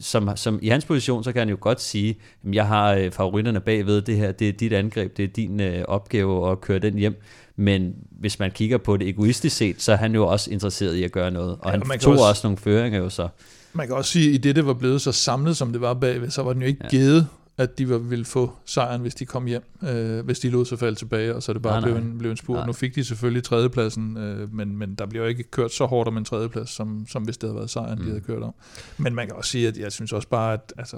som, som, i hans position, så kan han jo godt sige, at jeg har øh, favoritterne bagved, det her, det er dit angreb, det er din øh, opgave at køre den hjem. Men hvis man kigger på det egoistisk set, så er han jo også interesseret i at gøre noget. Og ja, han og tog også, også nogle føringer jo så. Man kan også sige, at i det, det var blevet så samlet, som det var bagved, så var den jo ikke ja. givet, at de ville få sejren, hvis de kom hjem, øh, hvis de lod sig falde tilbage, og så det bare nej, blev, en, blev en spurt. Nu fik de selvfølgelig tredjepladsen, øh, men, men der bliver jo ikke kørt så hårdt om en tredjeplads, som, som hvis det havde været sejren, mm. de havde kørt om. Men man kan også sige, at jeg synes også bare, at altså,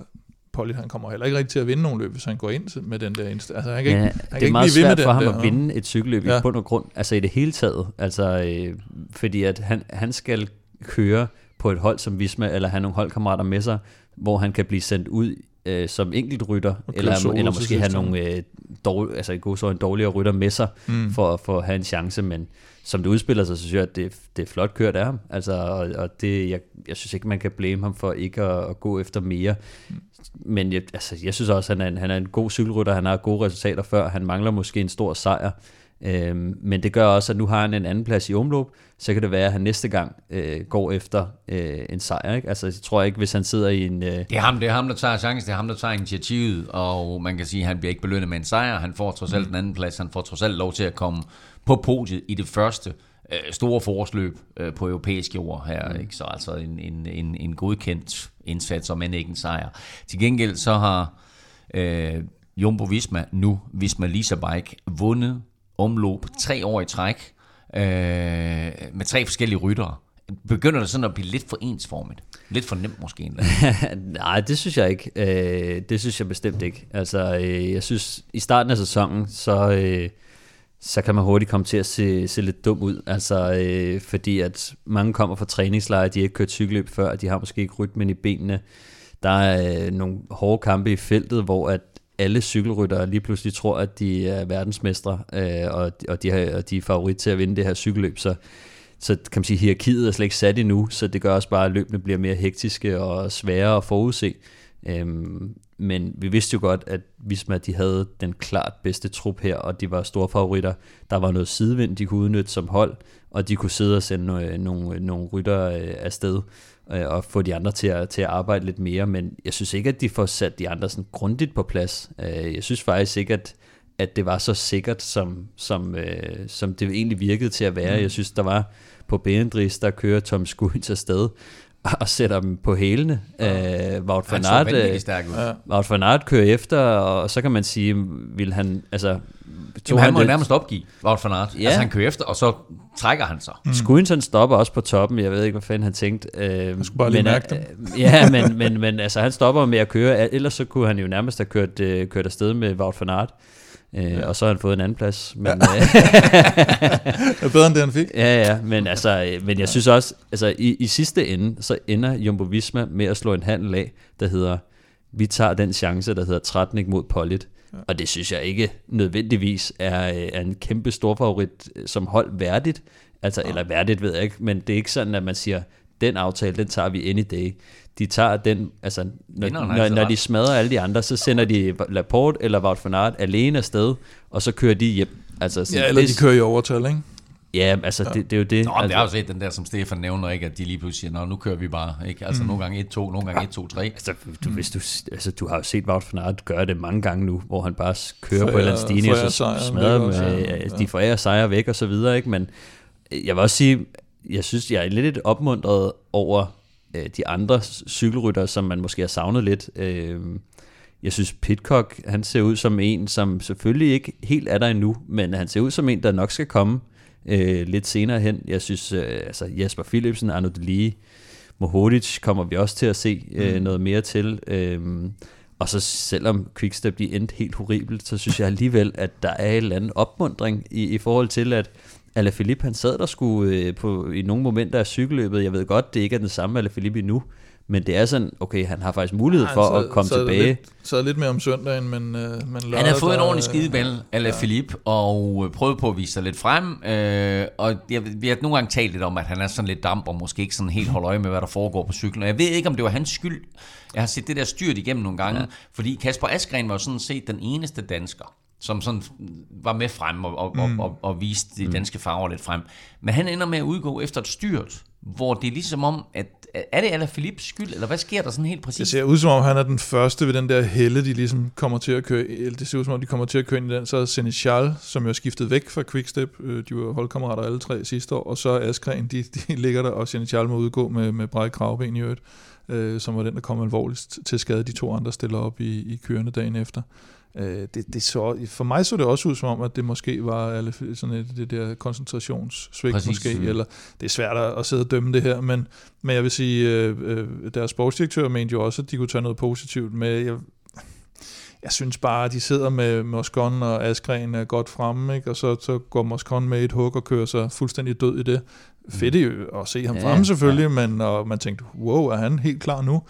Polly, han kommer heller ikke rigtig til at vinde nogen løb, hvis han går ind med den der eneste. Altså, han kan ja, ikke, han det kan er meget svært for ham der, at vinde et cykelløb ja. i bund og grund, altså i det hele taget. Altså, øh, fordi at han, han skal køre på et hold som Visma, eller have nogle holdkammerater med sig, hvor han kan blive sendt ud øh, som enkeltrytter, eller, eller måske have nogle øh, dårlige, altså god en dårligere rytter med sig, mm. for, for at have en chance, men som det udspiller sig, så synes jeg, at det, det er flot kørt af ham, altså, og, og det, jeg, jeg synes ikke, man kan blame ham for ikke at, at gå efter mere, mm. men jeg, altså, jeg synes også, at han er, en, han er en god cykelrytter, han har gode resultater før, han mangler måske en stor sejr, Øhm, men det gør også, at nu har han en anden plads i omløb, så kan det være, at han næste gang øh, går efter øh, en sejr. Ikke? Altså, jeg tror ikke, hvis han sidder i en... Øh... Det, er ham, det er ham, der tager chancen, det er ham, der tager initiativet, og man kan sige, at han bliver ikke belønnet med en sejr. Han får trods alt mm. den anden plads, han får trods alt lov til at komme på podiet i det første øh, store forsløb øh, på europæisk jord her. Mm. Ikke? Så altså en, en, en, en godkendt indsats, om end ikke en sejr. Til gengæld så har... Øh, Jumbo Visma, nu Visma Lisa Bike, vundet omløb tre år i træk øh, med tre forskellige ryttere. Begynder det sådan at blive lidt for ensformigt? Lidt for nemt måske endda? Nej, det synes jeg ikke. Øh, det synes jeg bestemt ikke. Altså, øh, jeg synes, i starten af sæsonen, så, øh, så kan man hurtigt komme til at se, se lidt dum ud. Altså, øh, fordi at mange kommer fra træningslejre, de har ikke kørt cykelløb før, de har måske ikke rytmen i benene. Der er øh, nogle hårde kampe i feltet, hvor at alle cykelryttere lige pludselig tror, at de er verdensmestre, øh, og, og, de har, og de er favorit til at vinde det her cykelløb, så, så kan man sige, hierarkiet er slet ikke sat endnu, så det gør også bare, at løbene bliver mere hektiske og sværere at forudse. Øhm, men vi vidste jo godt, at Visma de havde den klart bedste trup her, og de var store favoritter. Der var noget sidevind, de kunne udnytte som hold, og de kunne sidde og sende øh, nogle, øh, nogle, nogle rytter øh, afsted øh, og få de andre til at, til at arbejde lidt mere, men jeg synes ikke, at de får sat de andre sådan grundigt på plads. Øh, jeg synes faktisk ikke, at, at det var så sikkert, som, som, øh, som det egentlig virkede til at være. Mm. Jeg synes, der var på Beendris, der kører Tom Skuins afsted, og sætter dem på hælene. Ja. Øh, Wout van Aert, øh, Wout van Aert kører efter, og så kan man sige, vil han, altså... Jamen, han må nærmest opgive, Wout van Aert. Ja. Altså, han kører efter, og så trækker han sig. Mm. Skuinson stopper også på toppen. Jeg ved ikke, hvad fanden han tænkte. Øh, jeg skulle bare lige men, mærke øh, ja, men, men, men altså, han stopper med at køre. Ellers så kunne han jo nærmest have kørt, øh, kørt afsted med Wout van Aert. Øh, ja. Og så har han fået en anden plads. Men, ja. Øh, det er bedre end det, han fik. Ja, ja, men, altså, øh, men jeg synes også, altså i, i sidste ende, så ender Jumbo Visma med at slå en handel af, der hedder, vi tager den chance, der hedder Tratnik mod Pollitt. Ja. Og det synes jeg ikke nødvendigvis er, øh, er en kæmpe stor favorit som hold værdigt. Altså, ja. eller værdigt ved jeg ikke, men det er ikke sådan, at man siger, den aftale, den tager vi any day. De tager den, altså, når, når, når de smadrer alle de andre, så sender de Laporte eller Wout van Aert alene afsted, og så kører de hjem. Altså, sådan, ja, eller det, de kører i overtal, ikke? Ja, altså ja. Det, det er jo det. Nå, altså, det er jo set den der, som Stefan nævner, ikke, at de lige pludselig siger, Nå, nu kører vi bare. Ikke? Altså mm. nogle gange 1-2, nogle gange 1-2-3. Altså, du, hvis du, altså, du har jo set Wout van Aert gøre det mange gange nu, hvor han bare kører forærer, på en eller anden stigning, og så smadrer med, ja. de forærer sejre væk og så videre. Ikke? Men jeg vil også sige, jeg synes, jeg er lidt opmuntret over øh, de andre cykelrytter, som man måske har savnet lidt. Øh, jeg synes, Pitcock, han ser ud som en, som selvfølgelig ikke helt er der endnu, men han ser ud som en, der nok skal komme øh, lidt senere hen. Jeg synes, øh, altså Jesper Philipsen, Arno Delige, Mohodic kommer vi også til at se øh, mm. noget mere til. Øh, og så selvom Quickstep de endte helt horribelt, så synes jeg alligevel, at der er en eller anden opmundring i, i forhold til, at Alaphilippe han sad der skulle øh, på, i nogle momenter af cykelløbet. Jeg ved godt, det ikke er den samme Alaphilippe endnu, men det er sådan, okay, han har faktisk mulighed for så, at komme så tilbage. Lidt, så lidt mere om søndagen, men, øh, men lørdag, Han har fået en ordentlig skideball, ala ja. Philippe, og øh, prøvet på at vise sig lidt frem. Øh, og jeg, vi har nogle gange talt lidt om, at han er sådan lidt damp, og måske ikke sådan helt holder øje med, hvad der foregår på cyklen. Og jeg ved ikke, om det var hans skyld. Jeg har set det der styrt igennem nogle gange, ja. fordi Kasper Askren var sådan set den eneste dansker, som sådan var med frem og, og, mm. og, og, og viste de mm. danske farver lidt frem. Men han ender med at udgå efter et styrt, hvor det er ligesom om, at er det Alain Philippes skyld, eller hvad sker der sådan helt præcis? Det ser ud som om, han er den første ved den der helle, de ligesom kommer til at køre, det ser ud som om, de kommer til at køre ind i den, så er Seneschal, som jo er skiftet væk fra Quickstep, øh, de var holdkammerater alle tre sidste år, og så er Askren, de, de ligger der, og Seneschal må udgå med, med bræk kravben i øvrigt, øh, som var den, der kom alvorligt til skade. De to andre stiller op i, i kørende dagen efter. Øh, det, det så, for mig så det også ud som om, at det måske var sådan et, det der koncentrationssvigt Præcis. måske, eller det er svært at, sidde og dømme det her, men, men jeg vil sige, øh, øh, deres sportsdirektør mente jo også, at de kunne tage noget positivt med. Jeg, jeg synes bare, at de sidder med Moscon og Askren er godt fremme, ikke? og så, så går Moscon med et hug og kører sig fuldstændig død i det. Fedt jo at se ham ja, fremme selvfølgelig, ja. men og man tænkte, wow, er han helt klar nu?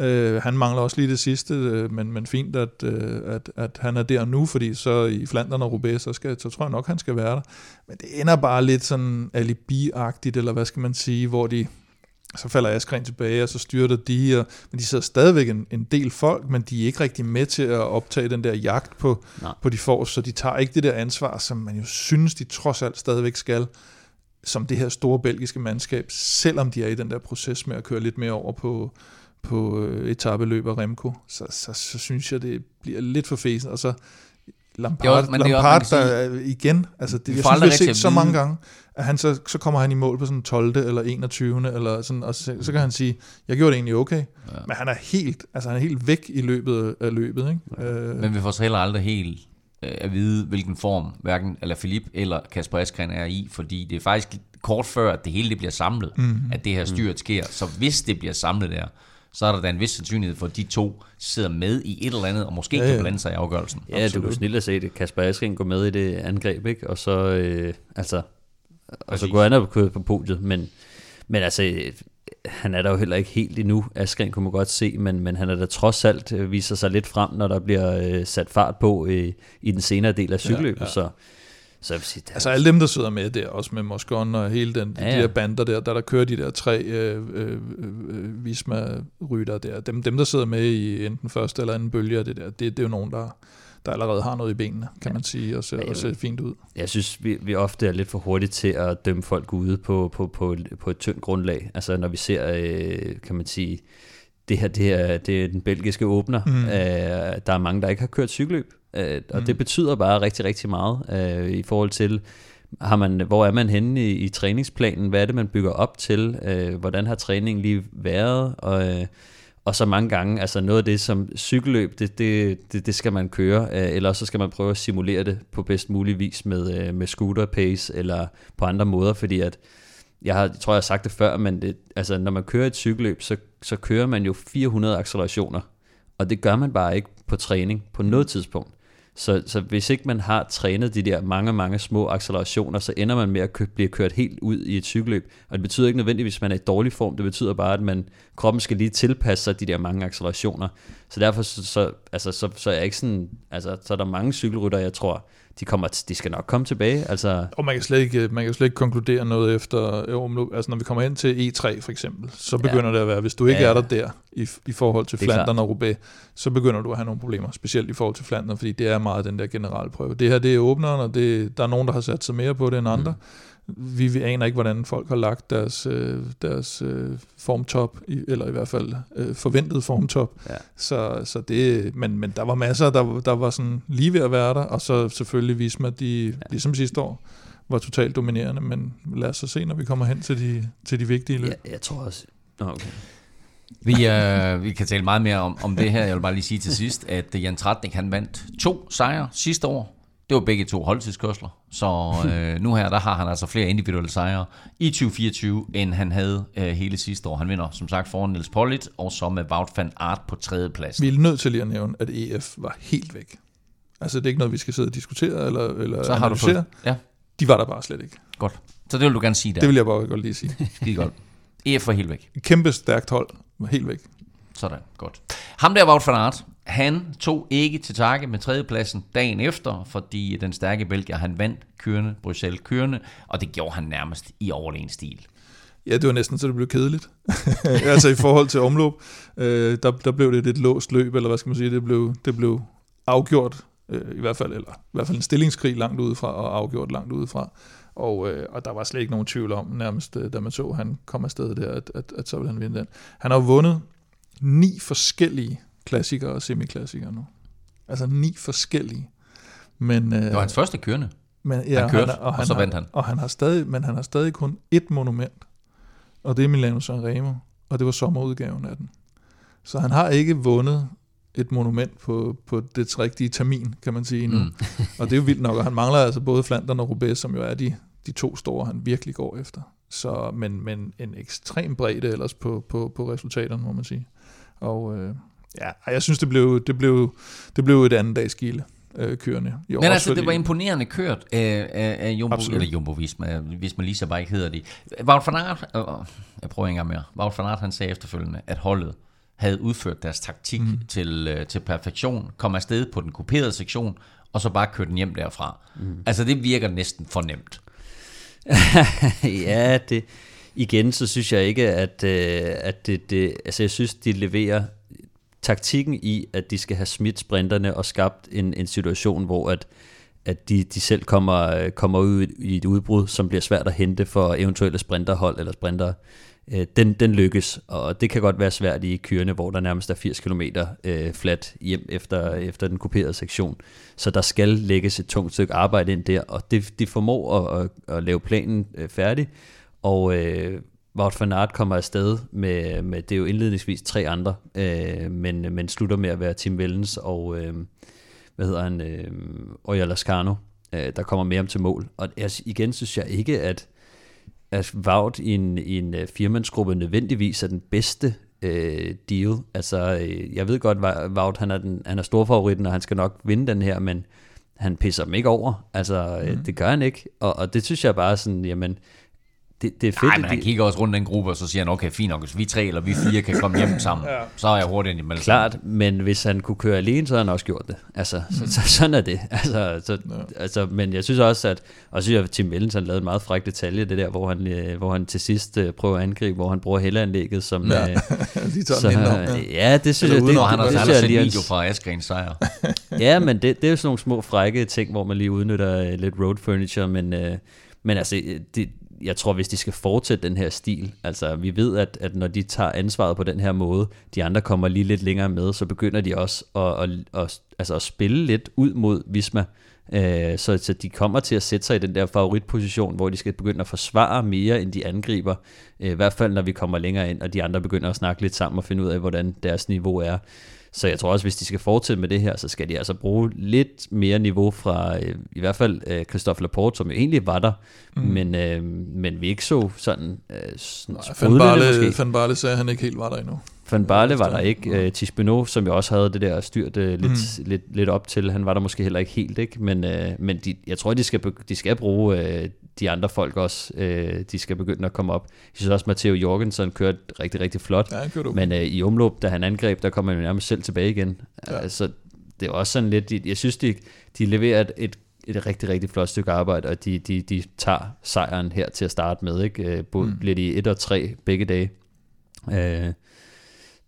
Uh, han mangler også lige det sidste, uh, men, men fint, at, uh, at, at han er der nu, fordi så i Flandern og Roubaix, så, skal, så tror jeg nok, han skal være der. Men det ender bare lidt sådan alibi-agtigt, eller hvad skal man sige, hvor de, så falder Askren tilbage, og så styrter de, og, men de sidder stadigvæk en, en del folk, men de er ikke rigtig med til at optage den der jagt på, på de får, så de tager ikke det der ansvar, som man jo synes, de trods alt stadigvæk skal, som det her store belgiske mandskab, selvom de er i den der proces med at køre lidt mere over på, på øh, etabeløb af Remco, så, så, så synes jeg, det bliver lidt for fæsen, og så Lampard, jo, men Lampard det er også, der sige, igen, altså det, jeg synes, vi har set så mange gange, at han så, så kommer han i mål på sådan 12. eller 21. eller sådan, og så, så kan han sige, jeg gjorde det egentlig okay, ja. men han er helt, altså han er helt væk i løbet af løbet. Ikke? Ja. Øh. Men vi får så heller aldrig helt øh, at vide, hvilken form hverken eller Philip eller Kasper Askren er i, fordi det er faktisk kort før, at det hele det bliver samlet, mm. at det her styrt sker. Så hvis det bliver samlet der, så er der da en vis sandsynlighed for, at de to sidder med i et eller andet, og måske ja, ja. kan blande sig i afgørelsen. Ja, Absolut. du kunne snille se det. Kasper Askren gå med i det angreb, ikke? Og så, øh, altså, og så går han op på podiet, men, men altså, han er der jo heller ikke helt endnu. Askren kunne man godt se, men, men han er da trods alt øh, viser sig lidt frem, når der bliver øh, sat fart på øh, i den senere del af cykelløbet. Ja, ja. Så så jeg sige, altså alle dem, der sidder med der, også med Moscon og hele den, ja, ja. de der bander der, der der kører de der tre øh, øh, øh, Visma-rytter der, dem, dem der sidder med i enten første eller anden bølge af det der, det, det er jo nogen, der, der allerede har noget i benene, kan ja. man sige, og ser, ja, og ser fint ud. Jeg synes, vi, vi ofte er lidt for hurtige til at dømme folk ude på, på, på, på et tyndt grundlag. Altså når vi ser, øh, kan man sige, det her, det, er, det er den belgiske åbner. Mm. Øh, der er mange, der ikke har kørt cykelløb. Øh, og mm. det betyder bare rigtig, rigtig meget øh, i forhold til, har man, hvor er man henne i, i træningsplanen? Hvad er det, man bygger op til? Øh, hvordan har træningen lige været? Og, øh, og så mange gange, altså noget af det som cykelløb, det, det, det, det skal man køre, øh, eller så skal man prøve at simulere det på bedst mulig vis med, øh, med scooter pace, eller på andre måder, fordi at, jeg, har, jeg tror, jeg har sagt det før, men det, altså, når man kører et cykelløb, så, så kører man jo 400 accelerationer, og det gør man bare ikke på træning på noget tidspunkt. Så, så hvis ikke man har trænet de der mange, mange små accelerationer, så ender man med at kø- blive kørt helt ud i et cykelløb. Og det betyder ikke nødvendigvis, at man er i dårlig form. Det betyder bare, at man, kroppen skal lige tilpasse sig de der mange accelerationer. Så derfor så, så, altså, så, så er jeg ikke sådan, altså, så er der mange cykelrytter, jeg tror, de, kommer, de skal nok komme tilbage. Altså, Og man kan slet ikke, man kan slet ikke konkludere noget efter, jo, altså når vi kommer hen til E3 for eksempel, så begynder ja. det at være, hvis du ikke Ja, er der der i, i forhold til er Flandern og Roubaix, så begynder du at have nogle problemer, specielt i forhold til Flandern, fordi det er meget den der generalprøve. Det her, det er åbneren, og det, der er nogen, der har sat sig mere på det end andre. Mm. Vi, vi aner ikke, hvordan folk har lagt deres, øh, deres øh, formtop, eller i hvert fald øh, forventet formtop. Ja. Så, så det, men, men der var masser, der, der var sådan lige ved at være der, og så selvfølgelig Visma, de, ja. ligesom sidste år, var totalt dominerende, men lad os så se, når vi kommer hen til de, til de vigtige løb. jeg, jeg tror også... Nå, okay. Vi, øh, vi kan tale meget mere om, om det her. Jeg vil bare lige sige til sidst, at Jan Tratnik han vandt to sejre sidste år. Det var begge to holdtidskørsler. Så øh, nu her, der har han altså flere individuelle sejre i 2024, end han havde øh, hele sidste år. Han vinder som sagt foran Niels Pollitt, og så med Wout van Aert på tredje plads. Vi er nødt til lige at nævne, at EF var helt væk. Altså, det er ikke noget, vi skal sidde og diskutere eller, eller Så har du analysere. fået... Ja, De var der bare slet ikke. godt. Så det vil du gerne sige der. Det vil jeg bare godt lige sige. Skide godt. EF var helt væk. Kæmpe stærkt hold var helt væk. Sådan, godt. Ham der, Wout van Aert, han tog ikke til takke med tredjepladsen dagen efter, fordi den stærke Belgier, han vandt kørende, Bruxelles kørende, og det gjorde han nærmest i overlegen stil. Ja, det var næsten så det blev kedeligt. altså i forhold til omløb, øh, der, der blev det et lidt låst løb, eller hvad skal man sige, det blev, det blev afgjort, øh, i hvert fald, eller i hvert fald en stillingskrig langt udefra, og afgjort langt udefra. Og, øh, og der var slet ikke nogen tvivl om, nærmest øh, da man så, at han kom afsted der, at, at, at så ville han vinde den. Han har vundet ni forskellige klassikere og semiklassikere nu. Altså ni forskellige. Men, øh, Det var hans første kørende. men, Han kørte, er- og så har, vandt han. Og han har stadig, men han har stadig kun ét monument, og det er Milano Sanremo, og det var sommerudgaven af den. Så han har ikke vundet et monument på, på det rigtige termin, kan man sige nu. Mm. og det er jo vildt nok, og han mangler altså både Flandern og Roubaix, som jo er de, de to store, han virkelig går efter. Så, men, men en ekstrem bredde ellers på, på, på resultaterne, må man sige. Og øh, ja, jeg synes, det blev, det blev, det blev et andet dags gilde øh, kørende. Jo, Men altså, det var imponerende kørt af, af, af Jumbo, Absolut. eller Jumbo Visma, hvis man lige så bare ikke hedder de. Wout van Aert, øh, jeg prøver ikke engang mere. Wout van Aert, han sagde efterfølgende, at holdet havde udført deres taktik mm. til, øh, til perfektion, kom afsted på den kuperede sektion, og så bare kørte den hjem derfra. Mm. Altså, det virker næsten for nemt. ja, det, igen, så synes jeg ikke, at, øh, at det, det, altså jeg synes, de leverer taktikken i, at de skal have smidt sprinterne og skabt en, en situation, hvor at, at de, de selv kommer, kommer ud i et udbrud, som bliver svært at hente for eventuelle sprinterhold eller sprinter. Øh, Den, den lykkes, og det kan godt være svært i kørende, hvor der nærmest er 80 km øh, flat hjem efter, efter den kuperede sektion. Så der skal lægges et tungt stykke arbejde ind der, og det, de formår at, at, at lave planen øh, færdig, og øh, Wout van Aert kommer afsted med, med, det er jo indledningsvis tre andre, øh, men, men slutter med at være Tim Wellens og, øh, hvad hedder han, øh, Oya Lascano, øh, der kommer med ham til mål. Og jeg, igen synes jeg ikke, at, at Wout i en, i en øh, firmandsgruppe nødvendigvis er den bedste øh, deal. Altså, øh, jeg ved godt, Wout han er, den, han er storfavoritten, og han skal nok vinde den her, men han pisser dem ikke over. Altså, mm. det gør han ikke. Og, og det synes jeg bare sådan, jamen, det, det er fedt. Nej, men han de- kigger også rundt i den gruppe, og så siger han, okay, fint nok, hvis vi tre eller vi fire kan komme hjem sammen, ja. så er jeg hurtigt ind i Klart, men hvis han kunne køre alene, så havde han også gjort det. Altså, mm. så, så, sådan er det. Altså, så, ja. altså, men jeg synes også, at, og så synes jeg, at Tim Wellens han lavede en meget fræk detalje, det der, hvor han, øh, hvor han til sidst øh, prøver at angribe, hvor han bruger helleanlægget som... Ja. Øh, de tager så, indenom, ja. ja. det synes jeg, det, han har det, det, synes jeg set lige, video fra Asgrens sejr. Ja, men det, det er jo sådan nogle små frække ting, hvor man lige udnytter øh, lidt road furniture, men, øh, men altså, øh, det, jeg tror, hvis de skal fortsætte den her stil, altså vi ved, at, at når de tager ansvaret på den her måde, de andre kommer lige lidt længere med, så begynder de også at, at, at, altså at spille lidt ud mod Visma, Øh, så, så de kommer til at sætte sig i den der favoritposition, hvor de skal begynde at forsvare mere, end de angriber. Øh, I hvert fald, når vi kommer længere ind, og de andre begynder at snakke lidt sammen og finde ud af, hvordan deres niveau er. Så jeg tror også, hvis de skal fortsætte med det her, så skal de altså bruge lidt mere niveau fra, øh, i hvert fald øh, Christophe Laporte, som jo egentlig var der, mm. men, øh, men vi ikke så sådan, øh, sådan Van Barle, Van Barle sagde, at han ikke helt var der endnu. Van Barle var der ikke. Uh, Tisbeno, som jo også havde det der styrt uh, lidt, mm. lidt, lidt op til, han var der måske heller ikke helt, ikke? men, uh, men de, jeg tror, de skal, de skal bruge uh, de andre folk også. Uh, de skal begynde at komme op. Jeg synes også, Matteo Jorgensen kørte rigtig, rigtig flot. Ja, men uh, i omløb, da han angreb, der kom han jo nærmest selv tilbage igen. Ja. Uh, så det er også sådan lidt, jeg synes, de, de leverer et, et et rigtig, rigtig flot stykke arbejde, og de, de, de tager sejren her til at starte med. Ikke? Både mm. bliver de 1 og 3 begge dage. Uh,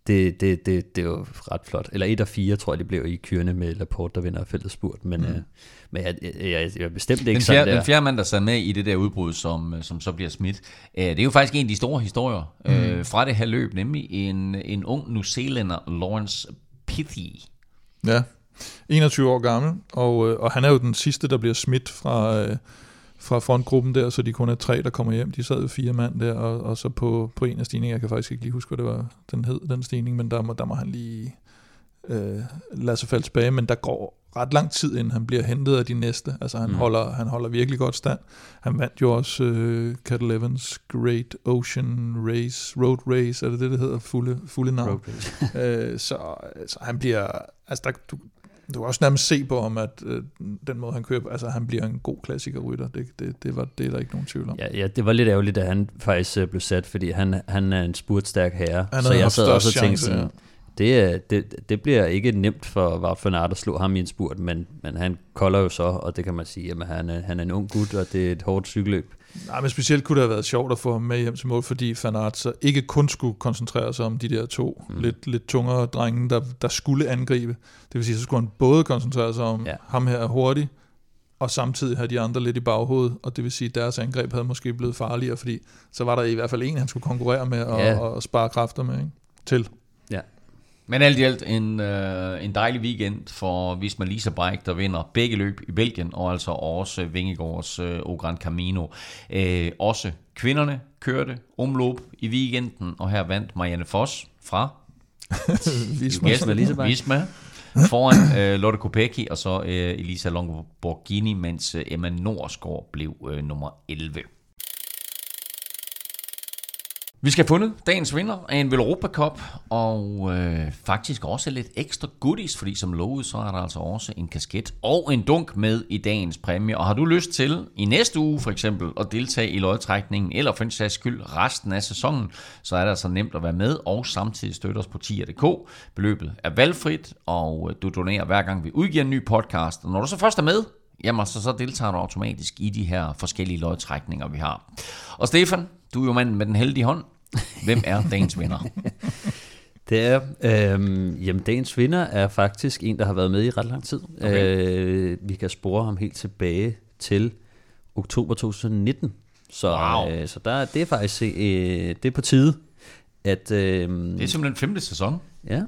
det, det, det, det er jo ret flot. Eller 1 og 4, tror jeg, det blev i kyrene med Laporte, der vinder fælles spurt. Men, mm. øh, men jeg, jeg, jeg, jeg er bestemt ikke den fjerde, sådan der. Den fjerde mand, der sad med i det der udbrud, som, som så bliver smidt, øh, det er jo faktisk en af de store historier mm. øh, fra det her løb, nemlig en, en ung New Zealander, Lawrence Pithy. Ja, 21 år gammel, og, øh, og han er jo den sidste, der bliver smidt fra... Øh, fra frontgruppen der, så de kun er tre, der kommer hjem. De sad jo fire mand der, og, og så på, på en af stigningerne, jeg kan faktisk ikke lige huske, hvad det var, den hed, den stigning, men der må, der må han lige øh, lade sig falde tilbage, men der går ret lang tid, inden han bliver hentet af de næste. Altså han, mm. holder, han holder virkelig godt stand. Han vandt jo også øh, Cat Evans Great Ocean Race, Road Race, er det det, det hedder, fulde, fulde navn. øh, så, så han bliver, altså der, du, du kan også nærmest se på ham, at øh, den måde, han kører altså han bliver en god klassikerrytter. Det, det, det, var, det er der ikke nogen tvivl om. Ja, ja, det var lidt ærgerligt, at han faktisk øh, blev sat, fordi han, han er en spurtstærk herre. Så jeg sad også og tænkte sådan, ja. det, det, det bliver ikke nemt for Wout van Aert at slå ham i en spurt, men, men han kolder jo så, og det kan man sige, at han, er, han er en ung gut, og det er et hårdt cykelløb. Nej, men specielt kunne det have været sjovt at få ham med hjem til mål, fordi Van Aert så ikke kun skulle koncentrere sig om de der to mm. lidt, lidt tungere drenge, der, der skulle angribe. Det vil sige, så skulle han både koncentrere sig om, ja. ham her er hurtig, og samtidig have de andre lidt i baghovedet, og det vil sige, at deres angreb havde måske blevet farligere, fordi så var der i hvert fald en, han skulle konkurrere med og, ja. og spare kræfter med ikke? til. Men alt i alt en, øh, en dejlig weekend for Visma Lisa Bike, der vinder begge løb i Belgien, og altså også Vingegaards øh, O Gran Camino. Øh, også kvinderne kørte omløb i weekenden, og her vandt Marianne Foss fra Visma. Visma, Lisa Visma foran øh, Lotte Kopecky, og så øh, Elisa Longoborghini, mens øh, Emma Norsgaard blev øh, nummer 11. Vi skal have fundet dagens vinder af en Europa Cup, og øh, faktisk også lidt ekstra goodies, fordi som lovet, så er der altså også en kasket og en dunk med i dagens præmie. Og har du lyst til i næste uge for eksempel at deltage i lodtrækningen, eller for en sags skyld resten af sæsonen, så er det altså nemt at være med og samtidig støtte os på tier.dk. Beløbet er valgfrit, og øh, du donerer hver gang vi udgiver en ny podcast. Og når du så først er med, jamen så, så deltager du automatisk i de her forskellige lodtrækninger, vi har. Og Stefan, du er jo manden med den heldige hånd. Hvem er dagens vinder? Det er, øh, jamen dagens vinder er faktisk en, der har været med i ret lang tid. Okay. Øh, vi kan spore ham helt tilbage til oktober 2019. Så, wow. øh, så der, det er faktisk øh, det er på tide. At, øh, det er simpelthen femte sæson. Ja.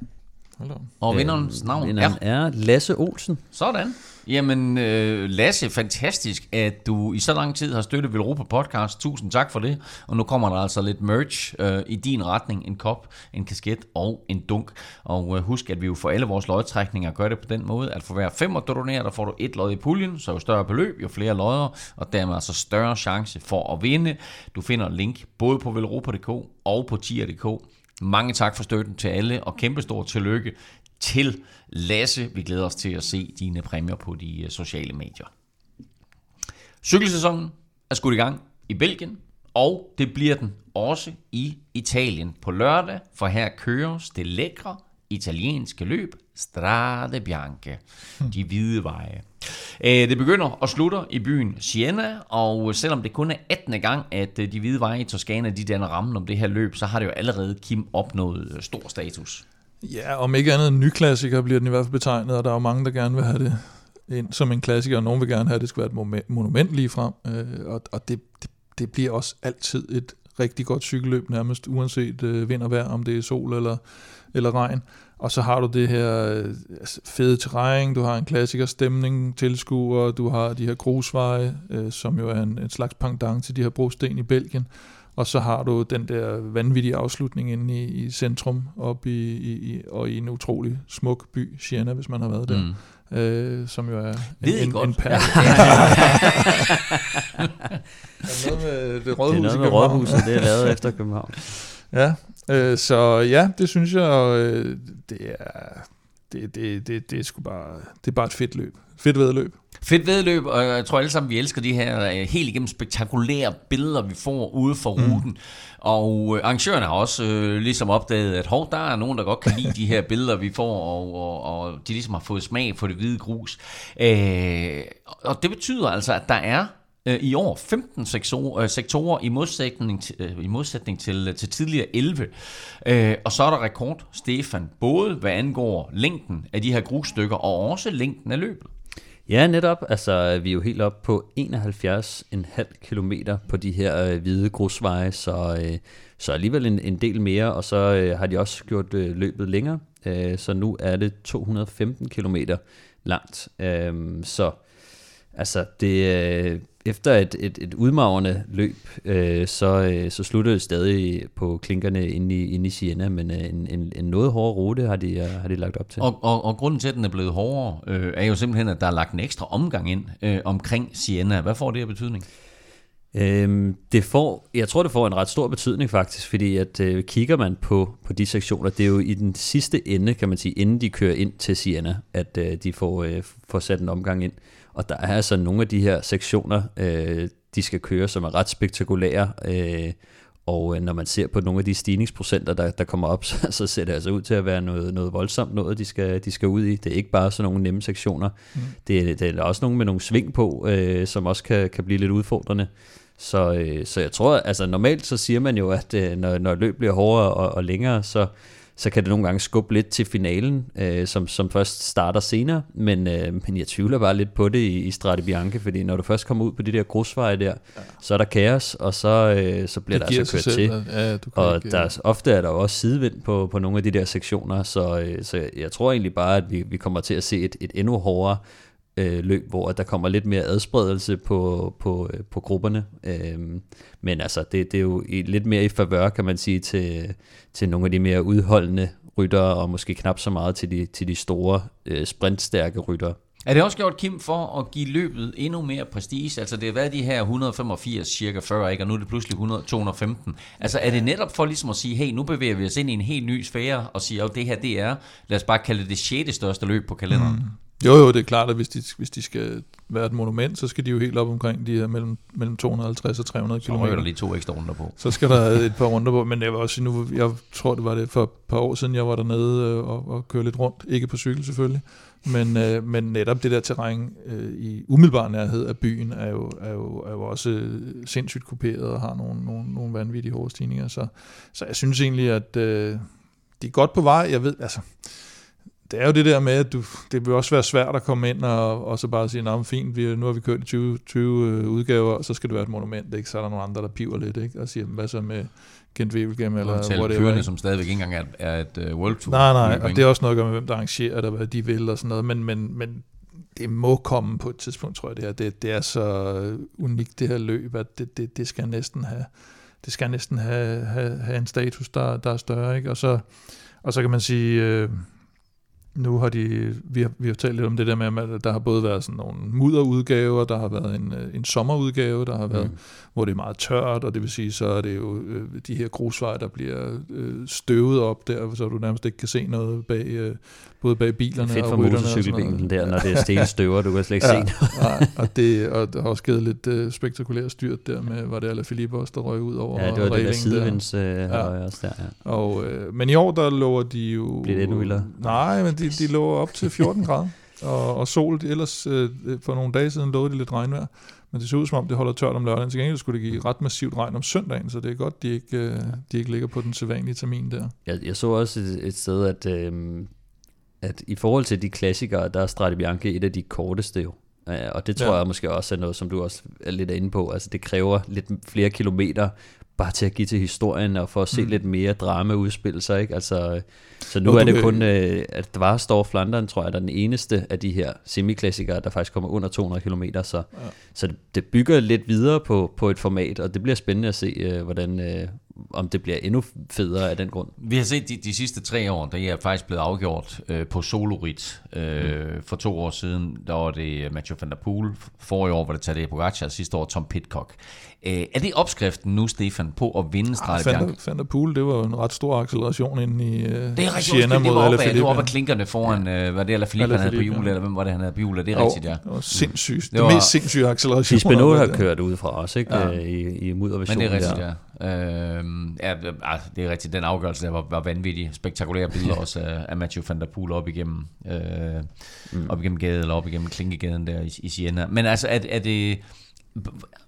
Og vinderens navn vinderen er? er Lasse Olsen. Sådan. Jamen, øh, Lasse, fantastisk, at du i så lang tid har støttet Velropa Podcast. Tusind tak for det. Og nu kommer der altså lidt merch øh, i din retning. En kop, en kasket og en dunk. Og øh, husk, at vi jo for alle vores lodtrækninger gør det på den måde, at for hver fem du donerer, der får du et lod i puljen. Så jo større beløb, jo flere lodder, og dermed altså større chance for at vinde. Du finder link både på velropa.dk og på tier.dk. Mange tak for støtten til alle, og kæmpestor tillykke til Lasse. Vi glæder os til at se dine præmier på de øh, sociale medier. Cykelsæsonen er skudt i gang i Belgien, og det bliver den også i Italien på lørdag, for her køres det lækre italienske løb Strade Bianche, de hvide veje. Øh, det begynder og slutter i byen Siena, og selvom det kun er 18. gang, at øh, de hvide veje i Toskana de danner rammen om det her løb, så har det jo allerede Kim opnået stor status. Ja, om ikke andet en ny klassiker bliver den i hvert fald betegnet, og der er jo mange, der gerne vil have det ind som en klassiker, og nogen vil gerne have, at det skal være et monument lige frem, øh, og, og det, det, det bliver også altid et rigtig godt cykelløb nærmest, uanset øh, vind og vejr, om det er sol eller, eller regn. Og så har du det her øh, altså, fede terræn, du har en klassiker stemning, tilskuer, du har de her grusveje, øh, som jo er en, en slags pendant til de her brosten i Belgien. Og så har du den der vanvittige afslutning inde i, i centrum, op i, i, og i en utrolig smuk by, Siena, hvis man har været der. Mm. Øh, som jo er en, Ved en, godt? en perle. er noget med det Det rådhus er i noget med rådhuset, det er lavet efter København. Ja, øh, så ja, det synes jeg, øh, det er, det, det, det, det er sgu bare, det er bare et fedt løb. Fedt vedløb. Fedt vedløb, og jeg tror alle sammen, vi elsker de her øh, helt igennem spektakulære billeder, vi får ude for ruten. Mm. Og øh, arrangørerne har også øh, ligesom opdaget, at hov, der er nogen, der godt kan lide de her billeder, vi får, og, og, og de ligesom har fået smag for det hvide grus. Øh, og det betyder altså, at der er øh, i år 15 sektorer, øh, sektorer i modsætning, til, øh, i modsætning til, til tidligere 11. Øh, og så er der rekord, Stefan, både hvad angår længden af de her grusstykker, og også længden af løbet. Ja, netop. Altså, vi er jo helt op på 71,5 km på de her øh, hvide grusveje, så, øh, så alligevel en, en del mere, og så øh, har de også gjort øh, løbet længere, øh, så nu er det 215 km langt. Øh, så altså, det, øh, efter et, et, et udmagrende løb, øh, så, øh, så slutter det stadig på klinkerne inde i, inde i Siena, men øh, en, en, en noget hårdere rute har de, øh, har de lagt op til. Og, og, og grunden til, at den er blevet hårdere, øh, er jo simpelthen, at der er lagt en ekstra omgang ind øh, omkring Siena. Hvad får det af betydning? Øhm, det får, jeg tror, det får en ret stor betydning faktisk, fordi at øh, kigger man på, på de sektioner, det er jo i den sidste ende, kan man sige, inden de kører ind til Siena, at øh, de får, øh, får sat en omgang ind. Og der er altså nogle af de her sektioner, øh, de skal køre, som er ret spektakulære, øh, og øh, når man ser på nogle af de stigningsprocenter, der, der kommer op, så, så ser det altså ud til at være noget, noget voldsomt noget, de skal, de skal ud i. Det er ikke bare sådan nogle nemme sektioner. Mm. Det, er, det er også nogle med nogle sving på, øh, som også kan, kan blive lidt udfordrende. Så, øh, så jeg tror, altså normalt så siger man jo, at øh, når, når løb bliver hårdere og, og længere, så, så kan det nogle gange skubbe lidt til finalen, øh, som, som først starter senere, men, øh, men jeg tvivler bare lidt på det i, i Strade Bianche, fordi når du først kommer ud på de der grusveje der, ja. så er der kaos, og så, øh, så bliver Det der altså kørt selv, til. ja, du Og ikke, der, er- ofte er der også sidevind på, på nogle af de der sektioner, så, øh, så jeg tror egentlig bare, at vi, vi kommer til at se et, et endnu hårdere øh, løb, hvor der kommer lidt mere adspredelse på, på, øh, på grupperne. Øhm, men altså, det, det er jo i, lidt mere i favør, kan man sige, til, til nogle af de mere udholdende ryttere, og måske knap så meget til de, til de store øh, sprintstærke ryttere. Er det også gjort, Kim, for at give løbet endnu mere prestige? Altså, det har været de her 185, cirka 40, ikke? og nu er det pludselig 100, 215. Altså, er det netop for ligesom at sige, hey, nu bevæger vi os ind i en helt ny sfære, og siger, at det her, det er, lad os bare kalde det det sjette største løb på kalenderen. Mm. Jo, jo, det er klart, at hvis de, hvis de skal være et monument, så skal de jo helt op omkring de her mellem, mellem 250 og 300 Så ryger der km. lige to ekstra runder på. Så skal der et par runder på, men jeg vil også nu, jeg tror det var det for et par år siden, jeg var dernede øh, og, og køre lidt rundt. Ikke på cykel selvfølgelig, men, øh, men netop det der terræn øh, i umiddelbar nærhed af byen er jo, er jo, er jo også sindssygt kuperet og har nogle, nogle, nogle vanvittige hårde stigninger. Så, så jeg synes egentlig, at øh, de er godt på vej. Jeg ved, altså, det er jo det der med, at du, det vil også være svært at komme ind og, og så bare sige, at fint, vi, nu har vi kørt i 20, 20 øh, udgaver, og så skal det være et monument, ikke? så er der nogle andre, der piver lidt, ikke? og siger, hvad så med Gent Wevelgem, eller whatever. kørende, ikke? som stadigvæk ikke engang er, er et uh, World Tour. Nej, nej, og det er også noget at gøre med, hvem der arrangerer det, og hvad de vil og sådan noget, men, men, men det må komme på et tidspunkt, tror jeg, det her. Det, det er så unikt, det her løb, at det, det, det skal næsten have, det skal næsten have, have, have en status, der, der er større, ikke? Og så, og så kan man sige, øh, nu har de, vi har, vi har talt lidt om det der med, at der har både været sådan nogle mudderudgaver, der har været en, øh, en sommerudgave, der har været, mm. hvor det er meget tørt, og det vil sige, så er det jo øh, de her grusveje, der bliver øh, støvet op der, så du nærmest ikke kan se noget bag, øh, både bag bilerne Fedt og for rytterne. og sådan motorcykelbilen der, når det er stenstøver, du kan slet ikke se Ja, noget. nej, og, det, og der har også givet lidt øh, spektakulært styrt der med, var det Ala Philippe også, der røg ud over Ja, det var det der sidevinds øh, Ja. ja. også der, ja. Og, øh, men i år, der lover de jo... Bliver det endnu vildere? Nej, men de, de lover op til 14 grader. Og, og sol, ellers øh, for nogle dage siden lovede de lidt regnvejr. Men det ser ud som om, det holder tørt om lørdagen. Til gengæld skulle det give ret massivt regn om søndagen, så det er godt, de ikke, øh, de ikke ligger på den sædvanlige termin der. Jeg, jeg så også et, et sted, at, øhm, at i forhold til de klassikere, der er Strade Bianche et af de korteste jo. Øh, og det tror Ja. jeg måske også er noget, som du også er lidt inde på. Altså det kræver lidt flere kilometer bare til at give til historien og for at se mm. lidt mere drama udspille sig. Ikke? Altså, så nu Nå, er det kun, øh, at Dvarstor Flandern, tror jeg, der er den eneste af de her semiklassikere, der faktisk kommer under 200 km. Så, ja. så det, det bygger lidt videre på, på et format, og det bliver spændende at se, øh, hvordan, øh, om det bliver endnu federe af den grund. Vi har set de, de sidste tre år, der er faktisk blevet afgjort øh, på solorit. Øh, mm. For to år siden, der var det Mathieu van der Poel. Forrige år var det Tadej Pogacar, sidste år Tom Pitcock. Øh, er det opskriften nu, Stefan, på at vinde Strade Bianche? Fanta, Fanta Pool, det var en ret stor acceleration inde i uh, Det er rigtig Siena undskyld, det mod var op ad, det var op ad klinkerne foran, ja. øh, var det Alaphilippe, han havde på hjul, ja. eller hvem var det, han havde på hjul? Er det Jo, rigtigt, ja? Det var sindssygt. Det, Det var- mest sindssyge acceleration. Der. kørt ud fra os, ikke? Ja. Ja. I, i Men mudderversionen det er rigtigt, der. ja. Øh, ja, det- ah, det er rigtigt. Den afgørelse der var, var vanvittig. Spektakulære billeder også af, af Mathieu van der Poel op igennem, øh, mm. op igennem gaden, eller op igennem Klinkegaden der i, i Siena. Men altså, er, er det...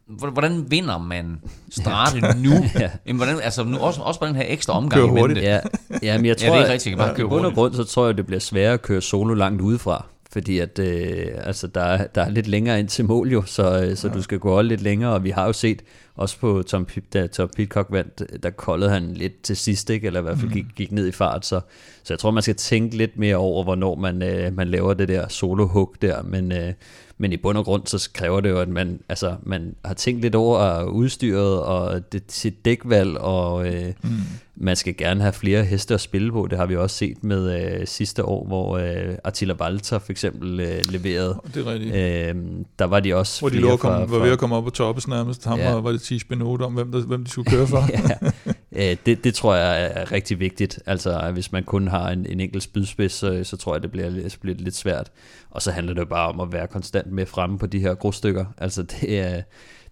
Hvordan vinder man Strade nu? Ja. Jamen, hvordan, altså, nu også, også på den her ekstra omgang. Kør i mente. hurtigt. Ja, ja men jeg Ja, tror, det er rigtigt. Bare køre bund og grund, så tror jeg, det bliver sværere at køre solo langt udefra. Fordi at, øh, altså der, er- der er lidt længere ind til mål jo, så, øh, så ja. du skal gå lidt længere, og vi har jo set, også på Tom, da Tom Pitcock vandt, der koldede han lidt til sidst, ikke? eller i hvert fald gik, gik ned i fart, så, så jeg tror, man skal tænke lidt mere over, hvornår man, øh, man laver det der solo-hook der, men, øh, men i bund og grund, så kræver det jo, at man, altså, man har tænkt lidt over udstyret og det, sit dækvalg, og øh, mm. man skal gerne have flere heste at spille på. Det har vi også set med øh, sidste år, hvor øh, Attila Valter for eksempel øh, leverede. Det er rigtigt. Øh, der var de også Hvor de flere at komme, fra, var ved at komme op på toppes nærmest. Ham Ja. ja. var det 10 Benot om, hvem, der, hvem de skulle køre for. ja, øh, det, det tror jeg er rigtig vigtigt. Altså, hvis man kun har en, en enkelt spydspids, så, så tror jeg, det bliver, så bliver det lidt svært. Og så handler det jo bare om at være konstant med fremme på de her grusstykker. Altså, det, er,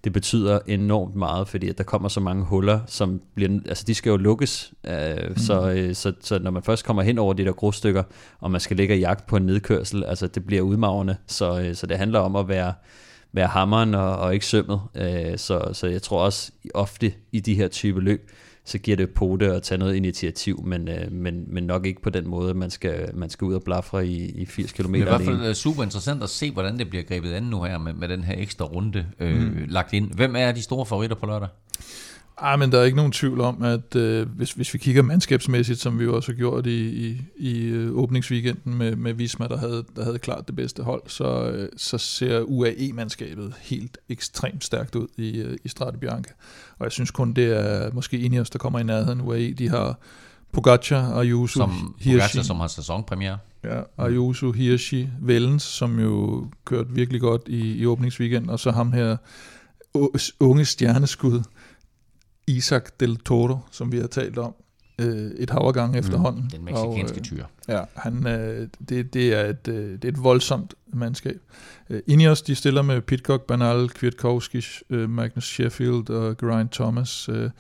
det betyder enormt meget, fordi at der kommer så mange huller, som bliver, altså de skal jo lukkes. Øh, mm. så, øh, så, så når man først kommer hen over de der grusstykker, og man skal ligge og jagt på en nedkørsel, altså det bliver udmagrende. Så, øh, så det handler om at være være hammeren og, og ikke sømmet. Øh, så, så jeg tror også ofte i de her type løb, så giver det på det at tage noget initiativ, men, øh, men, men nok ikke på den måde, man skal, man skal ud og blafre i, i 80 km det er i hvert fald øh, super interessant at se, hvordan det bliver grebet an nu her med, med den her ekstra runde øh, mm. lagt ind. Hvem er de store favoritter på lørdag? Ej, men der er ikke nogen tvivl om, at øh, hvis, hvis vi kigger mandskabsmæssigt, som vi jo også har gjort i, i, i øh, åbningsweekenden med, med Visma, der havde, der havde klart det bedste hold, så, øh, så ser UAE-mandskabet helt ekstremt stærkt ud i, øh, i Strade Bianca. Og jeg synes kun, det er måske Ineos, der kommer i nærheden. UAE, de har Pogacar, Ayuso, Som Hirschi, Pogacar, som har sæsonpremiere. ja, Ayuso, Hirschi, Vellens, som jo kørte virkelig godt i, i åbningsweekenden, og så ham her unge stjerneskud, Isaac del Toro, som vi har talt om øh, et hav af gange efterhånden. Den meksikanske Og, tyr. øh, ja, han, øh, det, det, er et, øh, det er et voldsomt mandskab. Øh, Ineos, de stiller med Pitcock, Bernal, Kwiatkowski, øh, Magnus Sheffield og Geraint Thomas. Øh,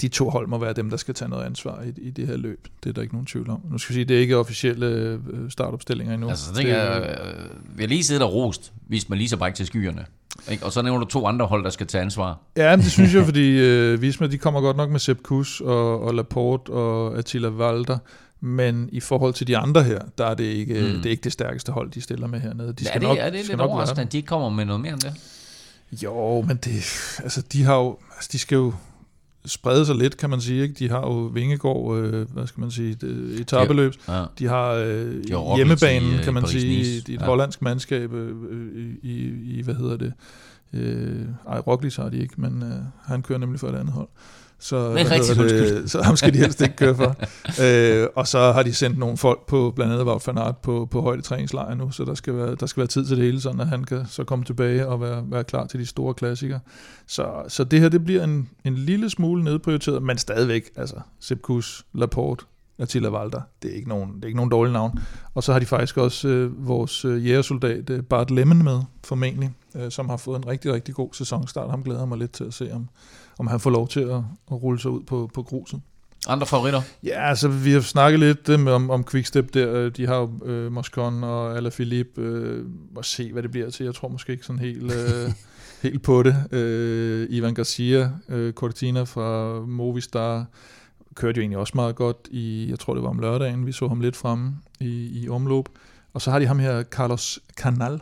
de to hold må være dem, der skal tage noget ansvar i, i det her løb. Det er der ikke nogen tvivl om. Nu skal vi sige, det er ikke officielle øh, startopstillinger endnu. Altså, så tænker det, jeg, øh, vi har lige siddet og rost, hvis man lige så bræk til skyerne. Ikke? Og så nævner du to andre hold, der skal tage ansvar. Ja, men det synes jeg, fordi øh, Visma, de kommer godt nok med Sepp Kuss og, og Laporte og Attila Valder, men i forhold til de andre her, der er det ikke, Mm. det, er ikke det stærkeste hold, de stiller med hernede. De er det, nok, er det skal lidt overraskende, at de ikke kommer med noget mere end det? Jo, men det, altså, de har jo, altså, de skal jo sprede sig lidt, kan man sige. Ikke? De har jo Vingegård, øh, hvad skal man sige, et etabeløb. Ja. De har øh, har hjemmebanen, i, øh, kan man sige, i et Ja. hollandsk mandskab øh, øh, i, i, hvad hedder det, øh, ej, Roglic har de ikke, men øh, han kører nemlig for et andet hold. Så, rigtigt, hedder det, så ham skal de helst ikke køre for. øh, og så har de sendt nogle folk på, blandt andet Wout van Aert på, på højdetræningslejr nu, så der skal, være, der skal være tid til det hele, sådan at han kan så komme tilbage og være, være klar til de store klassikere. Så, så det her, det bliver en, en lille smule nedprioriteret, men stadigvæk, altså, Sepp Kuss, Laporte, Attila Valder, det er ikke nogen, det er ikke nogen dårlig navn. Og så har de faktisk også øh, vores øh, jægersoldat øh, Bart Lemmen med, formentlig, øh, som har fået en rigtig, rigtig god sæsonstart. Ham glæder mig lidt til at se, om, om han får lov til at, at rulle sig ud på, på gruset. Andre favoritter? Ja, altså vi har snakket lidt øh, om, om Quickstep der. Øh, De har jo øh, Moscon og Alaphilippe. Øh, må se, hvad det bliver til. Jeg tror måske ikke sådan helt, øh, helt på det. Øh, Ivan Garcia, øh, Cortina fra Movistar, kørte jo egentlig også meget godt i, jeg tror det var om lørdagen, vi så ham lidt fremme i, i omløb. Og så har de ham her, Carlos Canal,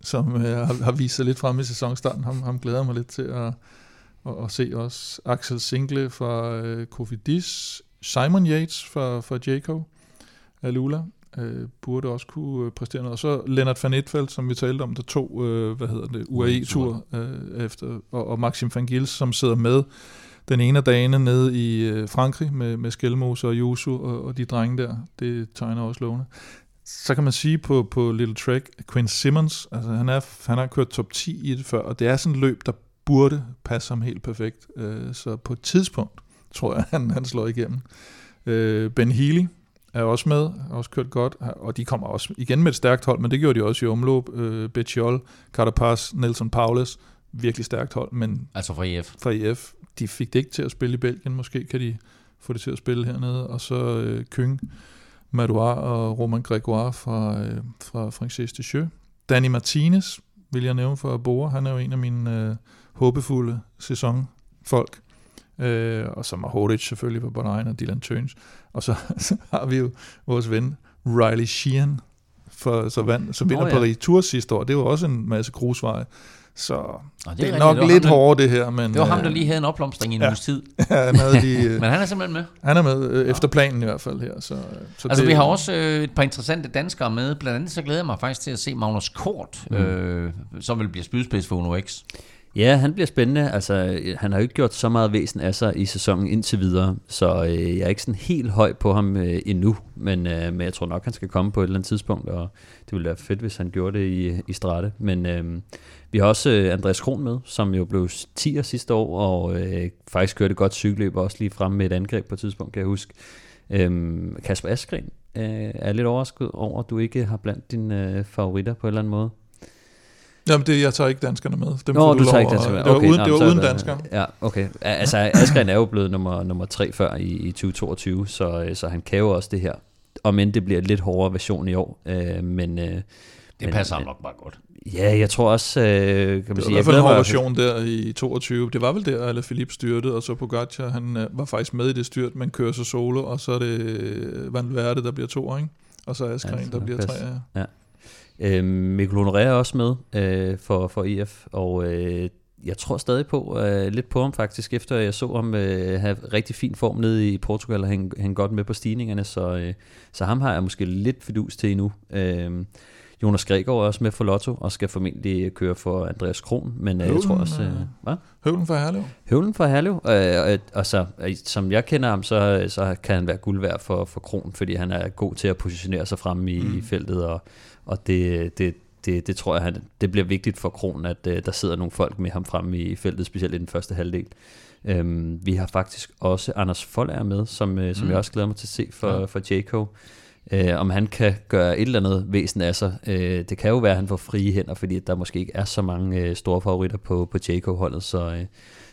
som øh, har, har vist sig lidt fremme i sæsonstarten. Ham, ham glæder mig lidt til at, og, og se også Axel Single fra øh, Kofidis, Simon Yates fra, fra Jaco Alula, øh, burde også kunne øh, præstere noget. Og så Lennart van Etfeldt, som vi talte om, der tog, øh, hvad hedder det, UAE-tur øh, efter, og, og Maxim van Gils, som sidder med den ene af dagene nede i øh, Frankrig med, med Skelmose og Jusu og, og de drenge der. Det tegner også lovende. Så kan man sige på, på Little Trek, Quinn Simmons, altså han, er, han har kørt top 10 i det før, og det er sådan et løb, der burde passe ham helt perfekt. Øh, så på et tidspunkt, tror jeg, han, han slår igennem. Øh, ben Healy er også med, har også kørt godt, og de kommer også igen med et stærkt hold, men det gjorde de også i omløb. Øh, Betjol, Carapaz, Nelson Paulus, virkelig stærkt hold, men... Altså fra EF. Fra EF. De fik det ikke til at spille i Belgien, måske kan de få det til at spille hernede, og så øh, Kyng, Madouar og Roman Gregoire fra, øh, fra Francis de Jeux. Danny Martinez vil jeg nævne for Bora, han er jo en af mine øh, håbefulde sæsonfolk. Øh, og så Mahodic selvfølgelig på Bahrain og Dylan Tøns. Og så, så har vi jo vores ven Riley Sheehan, for, så vand, som vinder oh, ja. Paris Tour sidste år. Det var også en masse grusveje. Så Nå, det, det er nok det lidt hårdere det her. Men, det var ham, der lige havde en opblomstring i en ja. uges tid. ja, han havde lige, men han er simpelthen med. Han er med, øh, efter planen i hvert fald her. Så, så altså det, vi har også øh, et par interessante danskere med. Blandt andet så glæder jeg mig faktisk til at se Magnus Kort, mm. øh, som vil blive spydspids for Uno X. Ja, han bliver spændende. Altså, han har jo ikke gjort så meget væsen af sig i sæsonen indtil videre, så øh, jeg er ikke sådan helt høj på ham øh, endnu, men, øh, men jeg tror nok, han skal komme på et eller andet tidspunkt, og det ville være fedt, hvis han gjorde det i, i strate. Men øh, vi har også øh, Andreas Kron med, som jo blev 10'er sidste år, og øh, faktisk kørte et godt cykelløb, også lige frem med et angreb på et tidspunkt, kan jeg huske. Øh, Kasper Askren øh, er lidt overrasket over, at du ikke har blandt dine øh, favoritter på en eller anden måde. Jamen, det, jeg tager ikke danskerne med. Dem Nå, du, du tager ikke danskerne med. Okay, det var uden, nå, det var uden danskere. Ja, okay. Altså, Askren er jo blevet nummer, nummer tre før i, i 2022, så, så han kan jo også det her. Og men det bliver en lidt hårdere version i år. Øh, men, øh, det passer ham nok bare godt. Ja, jeg tror også, øh, kan man det sige... Det var i hvert fald en version der i 22. Det var vel der, at Philip styrtede, og så Pogacar, han øh, var faktisk med i det styrt, men kører så solo, og så er det øh, Van Verde, der bliver to, ikke? Og så er Askren, ja, der bliver tre. Ja. ja. Øh, Mikkel Honoré er også med øh, for, for EF, og øh, jeg tror stadig på øh, lidt på ham faktisk, efter jeg så ham øh, have rigtig fin form nede i Portugal, og hænge, hænge godt med på stigningerne, så, øh, så ham har jeg måske lidt fidus til endnu. Øh, Jonas Gregor er også med for Lotto, og skal formentlig køre for Andreas Kron, men øh, jeg tror også... Øh, hvad? Høvlen for Herlev. Høvlen for Herlev, øh, og, og så, øh, som jeg kender ham, så, så kan han være guld værd for, for Kron, fordi han er god til at positionere sig frem i, mm. i feltet, og og det, det, det, det tror jeg, han, det bliver vigtigt for Kron, at uh, der sidder nogle folk med ham frem i feltet, specielt i den første halvdel. Um, vi har faktisk også Anders Follager med, som, uh, som mm. jeg også glæder mig til at se for, ja. for Jaco. Uh, om han kan gøre et eller andet væsen af sig. Uh, det kan jo være, at han får frie hænder, fordi der måske ikke er så mange uh, store favoritter på, på Jaco-holdet, så, uh,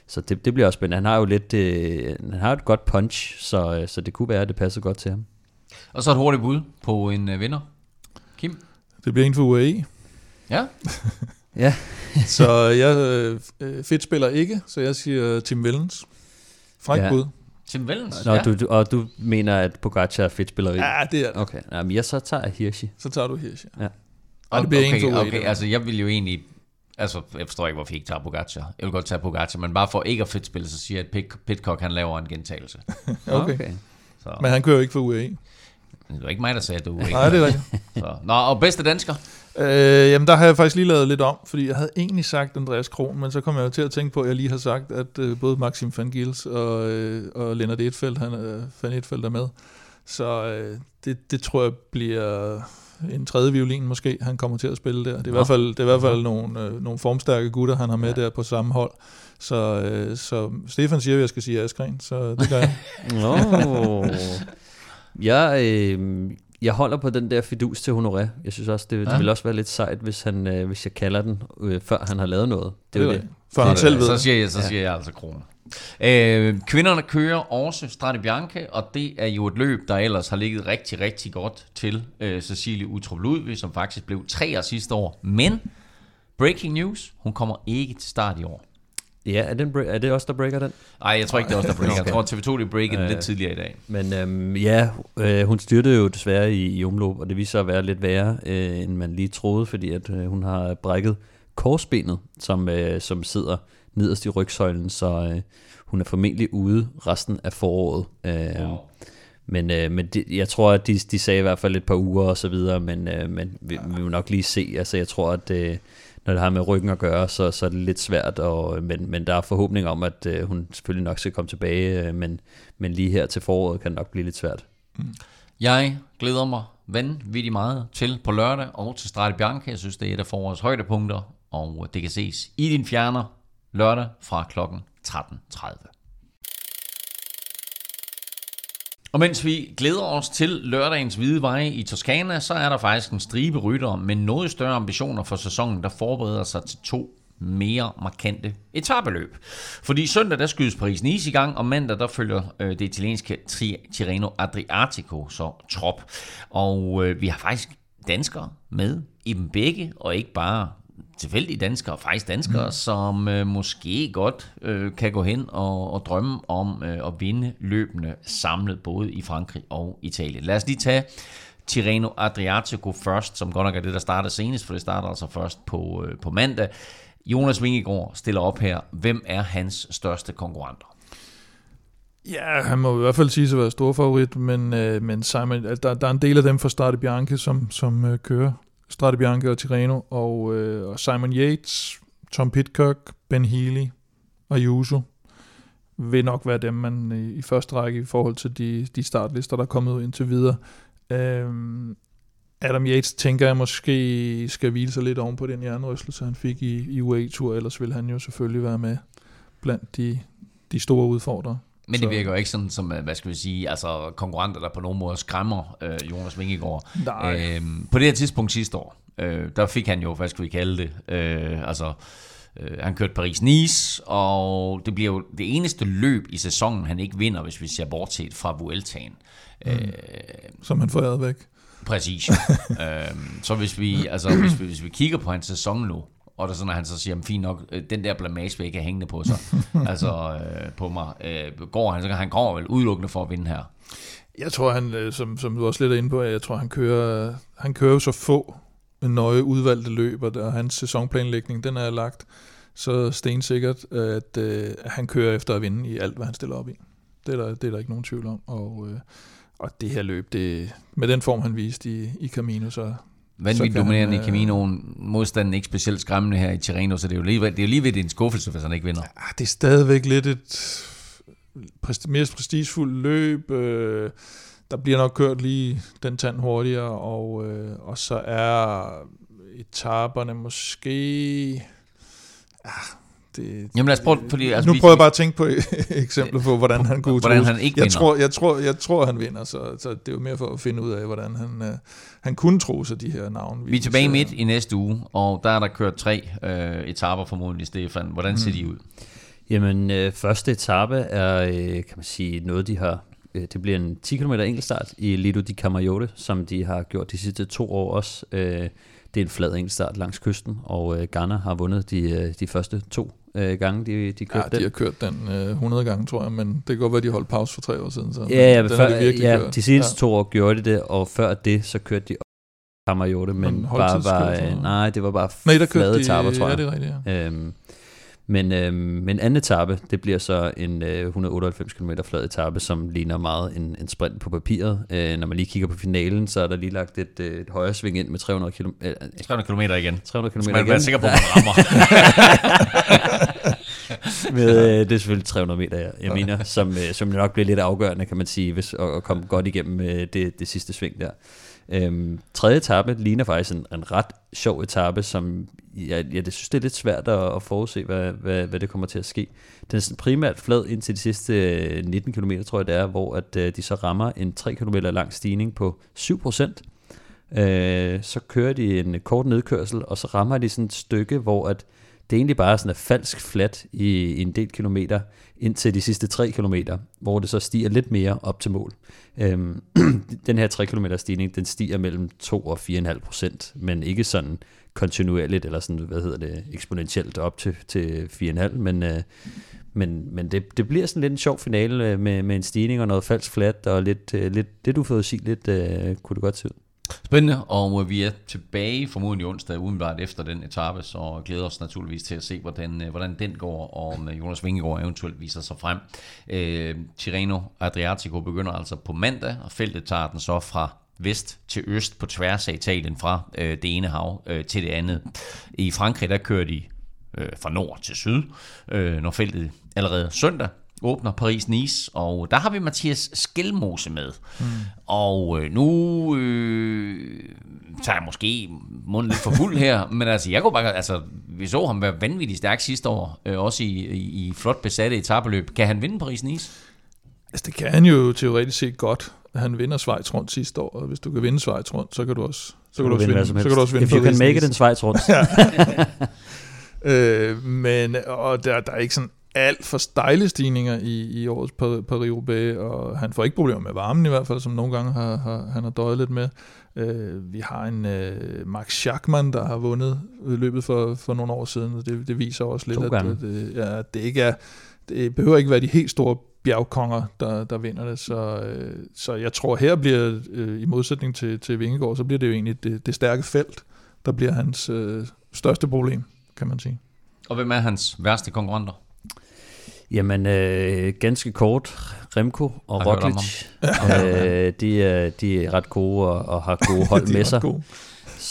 så det, det bliver også spændende. Han har jo lidt, uh, han har et godt punch, så, uh, så det kunne være, at det passer godt til ham. Og så et hurtigt bud på en uh, vinder. Kim? Det bliver en for UAE. Ja. ja. så jeg øh, fedt spiller ikke, så jeg siger Tim Vellens. Fræk ja. bud. Tim Vellens? Nå, ja. du, du, og du mener, at Pogacar er fedt spilleri? Ja, det er det. Okay, men jeg så tager Hirschi. Så tager du Hirschi. Ja. Og det bliver okay, en for UAE. Okay, altså jeg vil jo egentlig... Altså, jeg forstår ikke, hvorfor I ikke tager Pogacar. Jeg vil godt tage Pogacar, men bare for ikke at fedt spille, så siger jeg, at Pitcock han laver en gentagelse. okay. okay. Så. Men han kører jo ikke for UAE. Det var ikke mig, der sagde, at du ikke Nej, det er rigtigt. Så. Nå, og bedste dansker? Øh, jamen, der har jeg faktisk lige lavet lidt om, fordi jeg havde egentlig sagt Andreas Kron, men så kom jeg jo til at tænke på, at jeg lige har sagt, at øh, både Maxim van Gils og, øh, og Lennart Etfeldt, han, øh, van Etfeldt er med. Så øh, det, det tror jeg bliver en tredje violin måske, han kommer til at spille der. Det er i hvert fald, det er i hvert fald nogle, øh, nogle formstærke gutter, han har med ja. der på samme hold. Så, øh, så Stefan siger, at jeg skal sige Askren, så det gør jeg. oh. Jeg, øh, jeg holder på den der fidus til Honoré. Jeg synes også, det, ja. det vil også være lidt sejt, hvis, han, øh, hvis jeg kalder den, øh, før han har lavet noget. Det, det er det. Før han selv ved Så siger jeg, så siger ja. jeg altså kroner. Øh, kvinderne kører også Strade Bianche, og det er jo et løb, der ellers har ligget rigtig, rigtig godt til øh, Cecilie Utrup Ludvig, som faktisk blev tre sidste år. Men, breaking news, hun kommer ikke til start i år. Ja, er, den, er det også der breaker den? Nej, jeg tror ikke, det er også der breaker. okay. Jeg tror, TV2 de breaker den lidt tidligere i dag. Men øhm, ja, øh, hun styrtede jo desværre i, i omløb, og det viser sig at være lidt værre, øh, end man lige troede, fordi at øh, hun har brækket korsbenet, som, øh, som sidder nederst i rygsøjlen, så øh, hun er formentlig ude resten af foråret. Øh, wow. Men, øh, men de, jeg tror, at de, de sagde i hvert fald et par uger og så videre, men, øh, men vi, vi vil nok lige se. Altså, jeg tror, at øh, når det har med ryggen at gøre, så, så er det lidt svært, og, men, men der er forhåbning om, at øh, hun selvfølgelig nok skal komme tilbage, øh, men, men lige her til foråret kan det nok blive lidt svært. Mm. Jeg glæder mig vanvittigt meget til på lørdag og til Strade Bianca. Jeg synes, det er et af forårets højdepunkter, og det kan ses i din fjerner lørdag fra klokken 13.30. Og mens vi glæder os til lørdagens hvide veje i Toskana, så er der faktisk en stribe ryttere med noget større ambitioner for sæsonen, der forbereder sig til to mere markante etabeløb. Fordi søndag der skydes Paris-Nice i gang, og mandag der følger øh, det italienske Tirreno Adriatico så trop. Og øh, vi har faktisk danskere med i dem begge, og ikke bare tilfældige danskere, faktisk danskere, mm. som øh, måske godt øh, kan gå hen og, og drømme om øh, at vinde løbende samlet både i Frankrig og Italien. Lad os lige tage Tirreno Adriatico først, som godt nok er det, der starter senest, for det starter altså først på, øh, på mandag. Jonas Vingegaard stiller op her. Hvem er hans største konkurrenter? Ja, han må i hvert fald sige sig at være stor favorit, men, øh, men Simon, der, der er en del af dem fra Strade Bianche, som, som øh, kører Strade Bianche og Tireno, og, øh, og Simon Yates, Tom Pitcock, Ben Healy og Yuso vil nok være dem, man i, i første række i forhold til de, de startlister, der er kommet ud indtil videre. Øhm, Adam Yates tænker jeg måske skal hvile sig lidt oven på den jernrystelse, han fik i, i UAE-tur, ellers vil han jo selvfølgelig være med blandt de, de store udfordrere. Men det virker jo ikke sådan som, øh, hvad skal vi sige, altså konkurrenter, der på nogen måde skræmmer øh, Jonas Vingegaard. Nej. Øhm, på det her tidspunkt sidste år, øh, der fik han jo, hvad skal vi kalde det, øh, altså øh, han kørte Paris-Nice, og det bliver jo det eneste løb i sæsonen, han ikke vinder, hvis vi ser bortset fra Vueltaen. Mm. Øh, Som han får væk. Præcis. øhm, så hvis vi, altså, hvis, vi, hvis vi kigger på hans sæson nu, og der sådan, at han så siger, fint nok, øh, den der blamage vil ikke have hængende på sig, altså øh, på mig, øh, går han, så han går vel udelukkende for at vinde her. Jeg tror, han, øh, som, som du også lidt er inde på, jeg tror, han kører, han kører så få nøje udvalgte løb, og hans sæsonplanlægning, den er lagt så stensikkert, at øh, han kører efter at vinde i alt, hvad han stiller op i. Det er der, det er der ikke nogen tvivl om, og øh, og det her løb, det, med den form, han viste i, i Camino, så... Vanvittigt dominerende han, i Caminoen. Modstanden ikke specielt skræmmende her i Tirreno, så det er jo lige, det er jo lige ved en skuffelse, hvis han ikke vinder. Ja, det er stadigvæk lidt et mere prestigefuldt løb. Øh, der bliver nok kørt lige den tand hurtigere, og, øh, og så er etaperne måske... Ja, det, Jamen lad os prøve, fordi... Altså, nu prøver jeg bare at tænke på eksempler på, hvordan han kunne Hvordan han ikke jeg vinder. Tror, jeg, tror, jeg tror, han vinder, så, så det er jo mere for at finde ud af, hvordan han, uh, han kunne tro sig de her navne. Vi er tilbage midt i næste uge, og der er der kørt tre uh, etaper formodentlig, Stefan. Hvordan ser mm. de ud? Jamen, øh, første etape er, øh, kan man sige, noget de har øh, det bliver en 10 km enkeltstart i Lido di Camaiore, som de har gjort de sidste to år også. Øh, det er en flad enkeltstart langs kysten, og øh, Ghana har vundet de, øh, de første to øh, gange, de, de kørte ja, de har kørt den øh, 100 gange, tror jeg, men det kan godt være, de holdt pause for tre år siden. Så ja, ja, før, de, ja kørt. de sidste ja. to år gjorde de det, og før det, så kørte de Kamarjote, men, men bare var, øh, nej, det var bare nej, der flade de, etaper, tror jeg. Ja, det er rigtigt, ja. Øhm, men, øh, men anden etape, det bliver så en øh, 198 km flad etape, som ligner meget en, en sprint på papiret. Øh, når man lige kigger på finalen, så er der lige lagt et, øh, et højre sving ind med 300 km. Øh, 300 km igen. 300 km igen. Man er sikker på, at man rammer. med, øh, det er selvfølgelig 300 meter, jeg, jeg mener, som, øh, som nok bliver lidt afgørende, kan man sige, hvis, at, at komme godt igennem øh, det, det sidste sving der. Øhm, tredje etape ligner faktisk en, en ret sjov etape, som jeg, jeg det synes, det er lidt svært at, at forudse, hvad, hvad, hvad det kommer til at ske. Den er sådan primært flad ind til de sidste øh, 19 km, tror jeg det er, hvor at, øh, de så rammer en 3 km lang stigning på 7%. Øh, så kører de en kort nedkørsel, og så rammer de sådan et stykke, hvor at det egentlig bare er sådan falsk flat i, i en del kilometer, indtil de sidste 3 kilometer, hvor det så stiger lidt mere op til mål. Øhm, den her 3 km stigning, den stiger mellem 2 og 4,5 procent, men ikke sådan kontinuerligt, eller sådan, hvad hedder det, eksponentielt op til, til 4,5, men, øh, men, men det, det bliver sådan lidt en sjov finale øh, med, med en stigning og noget falsk flat, og lidt, øh, lidt, lidt uforudsigeligt øh, kunne det godt se ud. Spændende, og vi er tilbage formodentlig onsdag udenbart efter den etape, så glæder os naturligvis til at se, hvordan, øh, hvordan den går, og om øh, Jonas Vingegaard eventuelt viser sig frem. Øh, Tirreno Adriatico begynder altså på mandag, og feltet tager den så fra vest til øst på tværs af Italien fra øh, det ene hav øh, til det andet. I Frankrig der kører de øh, fra nord til syd, øh, når feltet allerede søndag åbner Paris-Nice, og der har vi Mathias Skelmose med. Mm. Og øh, nu øh, tager jeg måske munden lidt for fuld her, men altså, jeg kunne bare, altså, vi så ham være vanvittigt stærk sidste år, øh, også i, i, i flot besatte etabeløb. Kan han vinde Paris-Nice? Altså, det kan han jo teoretisk set godt. Han vinder Schweiz rundt sidste år, og hvis du kan vinde Schweiz rundt, så kan du også, så kan du også vinde, så kan du også vinde If you can make it in Schweiz rundt. øh, men, og der, der er ikke sådan alt for stejle stigninger i, i årets Paris-Roubaix, og han får ikke problemer med varmen i hvert fald, som nogle gange har, har, han har døjet lidt med. Øh, vi har en øh, Max Schachmann, der har vundet løbet for, for nogle år siden, og det, det viser også lidt, at, at det, ja, det ikke er, det behøver ikke være de helt store bjergkonger, der, der vinder det. Så, øh, så jeg tror, her bliver, øh, i modsætning til, til Vingegaard, så bliver det jo egentlig det, det stærke felt, der bliver hans øh, største problem, kan man sige. Og hvem er hans værste konkurrenter? Jamen, øh, ganske kort. Remco og Roglic, øh, de, er, de er ret gode og, og har gode hold med sig.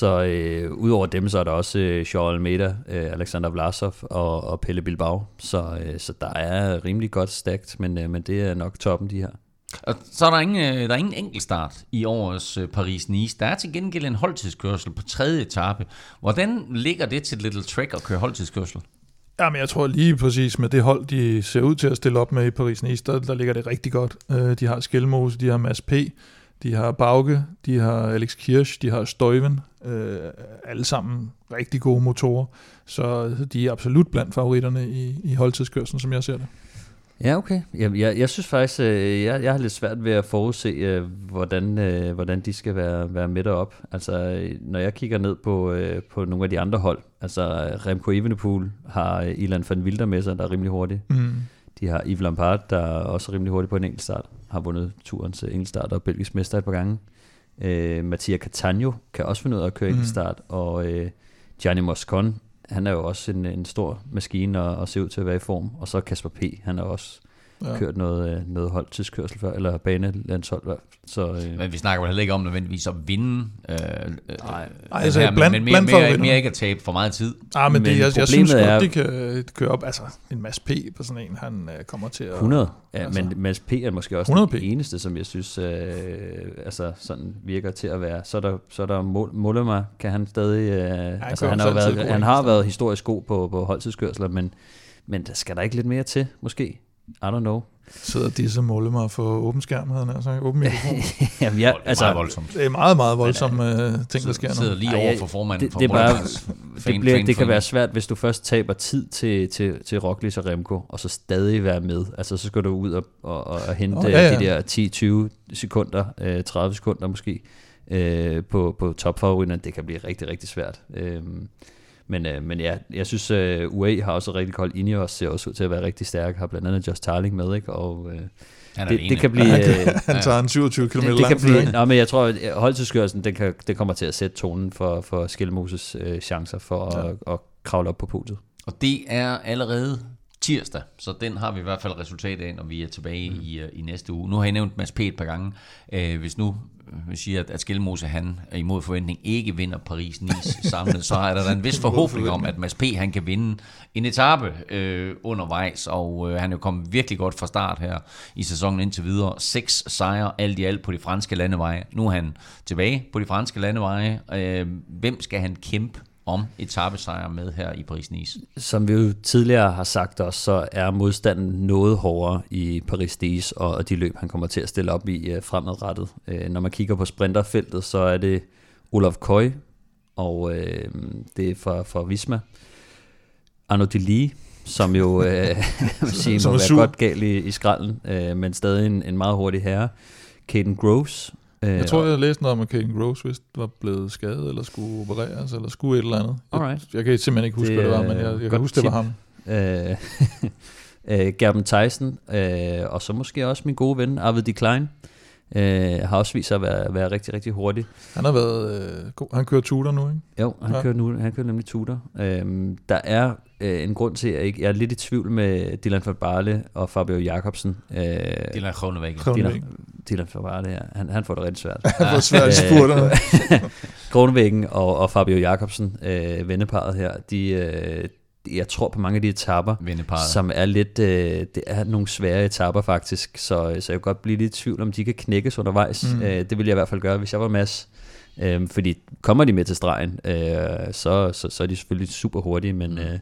Så øh, udover dem, så er der også øh, Charles Almeida, øh, Alexander Vlasov og, og Pelle Bilbao. Så, øh, så der er rimelig godt stagt, men, øh, men det er nok toppen, de her. Og så er der ingen, øh, der er ingen enkeltstart i årets øh, Paris-Nice. Der er til gengæld en holdtidskørsel på tredje etape. Hvordan ligger det til Little Trek at køre holdtidskørsel? Jamen, jeg tror lige præcis med det hold, de ser ud til at stille op med i Paris-Nice, der, der ligger det rigtig godt. Øh, de har Skelmose, de har Mads P., de har Bauke, de har Alex Kirsch, de har Støjven. Øh, alle sammen rigtig gode motorer. Så de er absolut blandt favoritterne i, i holdtidskørselen, som jeg ser det. Ja, okay. Jeg, jeg, jeg synes faktisk, øh, jeg, jeg har lidt svært ved at forudse, øh, hvordan, øh, hvordan de skal være, være med op. Altså, når jeg kigger ned på, på nogle af de andre hold, altså Remco Evenepoel har Ilan van Wilder med sig, der er rimelig hurtig. Mm. De har Yves Lampard, der er også rimelig hurtig på en enkeltstart. Har vundet turens enkeltstart og belgisk mester et par gange. Uh, Mattia Catania kan også finde ud af at køre mm. enkeltstart. Og uh, Gianni Moscon han er jo også en, en stor maskine og, og ser ud til at være i form. Og så Kasper P., han er også ja. kørt noget, øh, noget holdtidskørsel før, eller banelandshold. Så, øh. Men vi snakker jo heller ikke om nødvendigvis at vinde. Øh, Nej, øh, altså her, blandt, men mere, blandt mere, mere ikke at tabe for meget tid. Ah, men, men det, jeg, jeg synes godt, er, de kan køre op. Altså, en Mads P. på sådan en, han øh, kommer til at... 100, ja, altså, men Mads P. er måske også den eneste, som jeg synes øh, altså, sådan virker til at være. Så er der, så er der Mollema, kan han stadig... Øh, ja, han altså, han har, været, han har været historisk god på, på holdtidskørsler, men, men skal der ikke lidt mere til, måske? I don't know. Sidder disse mig for åben skærm, havde han altså, åben mikrofon. Jamen, ja, altså, det er meget voldsomt. Det er meget, meget voldsomme uh, ting, der sker nu. Sidder lige over for formanden det, for det, bare, det, bliver, det kan være svært, hvis du først taber tid til, til, til Roglic og Remco, og så stadig være med. Altså, så skal du ud og, og, og hente oh, ja, ja. de der 10-20 sekunder, øh, 30 sekunder måske, øh, på, på topfavoritterne. Det kan blive rigtig, rigtig svært. Øh, men, øh, men ja, jeg synes, uh, UAE har også rigtig koldt. Ineos ser også ud til at være rigtig stærk. Har blandt andet Josh Tarling med, ikke? Og, øh, det, det kan blive... Øh, han tager en 27 km det, det kan blive, nej, men jeg tror, at holdtidskørelsen, det, kan, det kommer til at sætte tonen for, for Skelmoses øh, chancer for ja. at, at kravle op på podiet. Og det er allerede tirsdag, så den har vi i hvert fald resultat af, når vi er tilbage mm. i, uh, i næste uge. Nu har jeg nævnt Mads P. et par gange. Uh, hvis nu vi siger, at, at Skelmose han imod forventning ikke vinder Paris-Nice samlet, så er der en vis forhåbning om, at Mads P. han kan vinde en etape øh, undervejs, og øh, han er jo kommet virkelig godt fra start her i sæsonen indtil videre. Seks sejre alt i alt på de franske landeveje. Nu er han tilbage på de franske landeveje. Øh, hvem skal han kæmpe om etappesejr med her i Paris-Nice. Som vi jo tidligere har sagt os, så er modstanden noget hårdere i Paris-Nice, og de løb, han kommer til at stille op i uh, fremadrettet. Uh, når man kigger på sprinterfeltet, så er det Olaf Køj, og uh, det er fra, fra Visma. Arno Lee, som jo uh, sige, må være godt galt i, i skralden, uh, men stadig en, en meget hurtig herre. Caden Groves, Øh, jeg tror, jeg læste noget om, at Kane Gross vist var blevet skadet, eller skulle opereres, eller skulle et eller andet. Jeg, jeg kan simpelthen ikke huske, det, hvad det var, men jeg, jeg kan huske, tip. det var ham. Øh, øh, Gerben Tyson, øh, og så måske også min gode ven, Arvid de Klein. Øh, har også vist sig at være, være rigtig, rigtig hurtig. Han har været øh, god. Han kører tutor nu, ikke? Jo, han, Ja. kører, nu, han kører nemlig tutor. Øhm, der er øh, en grund til, at jeg, ikke, jeg er lidt i tvivl med Dylan van Barle og Fabio Jacobsen. Øh, Dylan Kronevæk. Kronevæk. Dylan, Dylan van Barle, ja. han, han får det rigtig svært. Han var svært spurter. Kronevæggen og, og Fabio Jacobsen, øh, venneparet her, de, øh, jeg tror på mange af de etapper, som er lidt, øh, det er nogle svære etapper faktisk, så, så jeg kan godt blive lidt i tvivl, om de kan knækkes undervejs. Mm. Mm. Øh, det vil jeg i hvert fald gøre, hvis jeg var Mads. Øh, fordi kommer de med til stregen, øh, så, så, så er de selvfølgelig super hurtige, men, øh,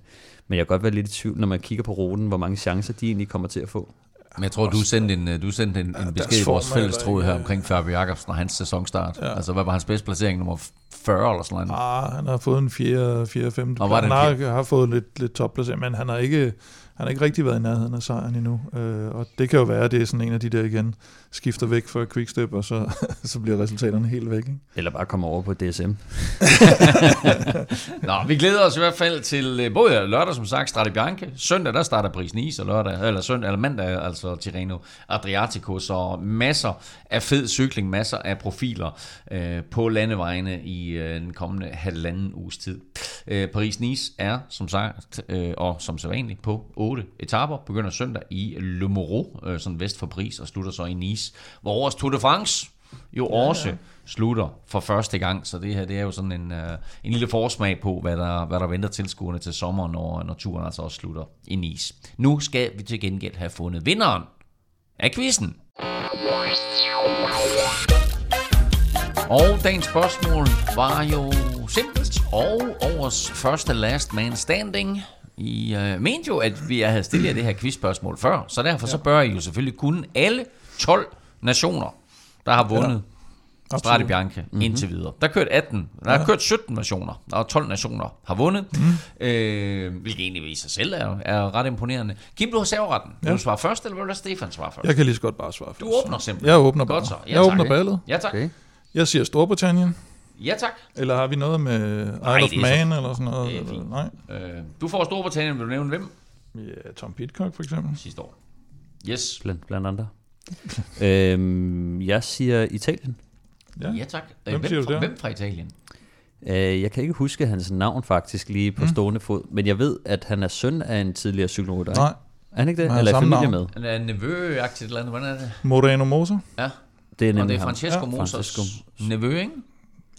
men jeg kan godt være lidt i tvivl, når man kigger på ruten, hvor mange chancer de egentlig kommer til at få. Men jeg tror, du sendte en, øh, du sendte en, en besked i vores fælles tråd her øh, omkring Fabio Jacobsen og hans sæsonstart. Ja. Altså, hvad var hans bedste placering? Nummer 40 eller sådan noget? Ah, han har fået en 4, 4 5. Og var det han en har, har fået lidt, lidt topplacering, men han har ikke han har ikke rigtig været i nærheden af sejren endnu. Øh, og det kan jo være, at det er sådan en af de der igen, skifter væk fra Quickstep, og så, så bliver resultaterne helt væk. Ikke? Eller bare komme over på DSM. Nå, vi glæder os i hvert fald til øh, både lørdag, som sagt, Strade Bianche. Søndag, der starter Paris Nice, og lørdag, eller, søndag, eller mandag, altså Tirreno Adriatico. Så masser af fed cykling, masser af profiler øh, på landevejene i øh, den kommende halvanden uges tid. Øh, Paris Nice er, som sagt, øh, og som sædvanligt, på otte etaper. Begynder søndag i Le Moro, øh, sådan vest for Paris, og slutter så i Nice, hvor årets Tour de France jo ja, også slutter for første gang, så det her det er jo sådan en, uh, en lille forsmag på, hvad der, hvad der venter tilskuerne til sommer, når, når turen altså også slutter i Nice. Nu skal vi til gengæld have fundet vinderen af quizzen. Og dagens spørgsmål var jo simpelt, og årets første last man standing. I uh, mente jo, at vi havde stillet jer det her quizspørgsmål før, så derfor ja. så bør I jo selvfølgelig kunne alle 12 nationer, der har vundet ja. Strade Bianche mm-hmm. indtil videre. Der er kørt 18, der er kørt 17 nationer, og 12 nationer har vundet, mm. øh, hvilket egentlig i sig selv er, er ret imponerende. Kim, du har serveretten. Vil Ja. du svare først, eller vil du lade Stefan svare først? Jeg kan lige så godt bare svare først. Du åbner simpelthen. Jeg åbner bare. Godt så. Ja, jeg tak. åbner ballet. Ja, tak. Okay. Jeg siger Storbritannien. Ja, tak. Eller har vi noget med Isle Nej, of så- Man eller sådan noget? det er fint. Nej. Øh, du får Storbritannien, vil du nævne hvem? Ja, Tom Pitcock for eksempel. Sidste år. Yes. Blandt, blandt andre. øhm, jeg siger Italien. Ja. Ja, tak. Øh, Hvem siger hvem, du fra, der? hvem fra Italien? Øh, jeg kan ikke huske hans navn faktisk lige Mm. på stående fod, men jeg ved, at han er søn af en tidligere cykelrytter. Nej, Er han ikke det? Han Eller er samme familie navn. med? Han er nevø-agtigt eller andet. Hvordan er det? Moreno Moser. Ja. Det er Og det er. Francesco Ja, Mosers Francesco. nevø, ikke?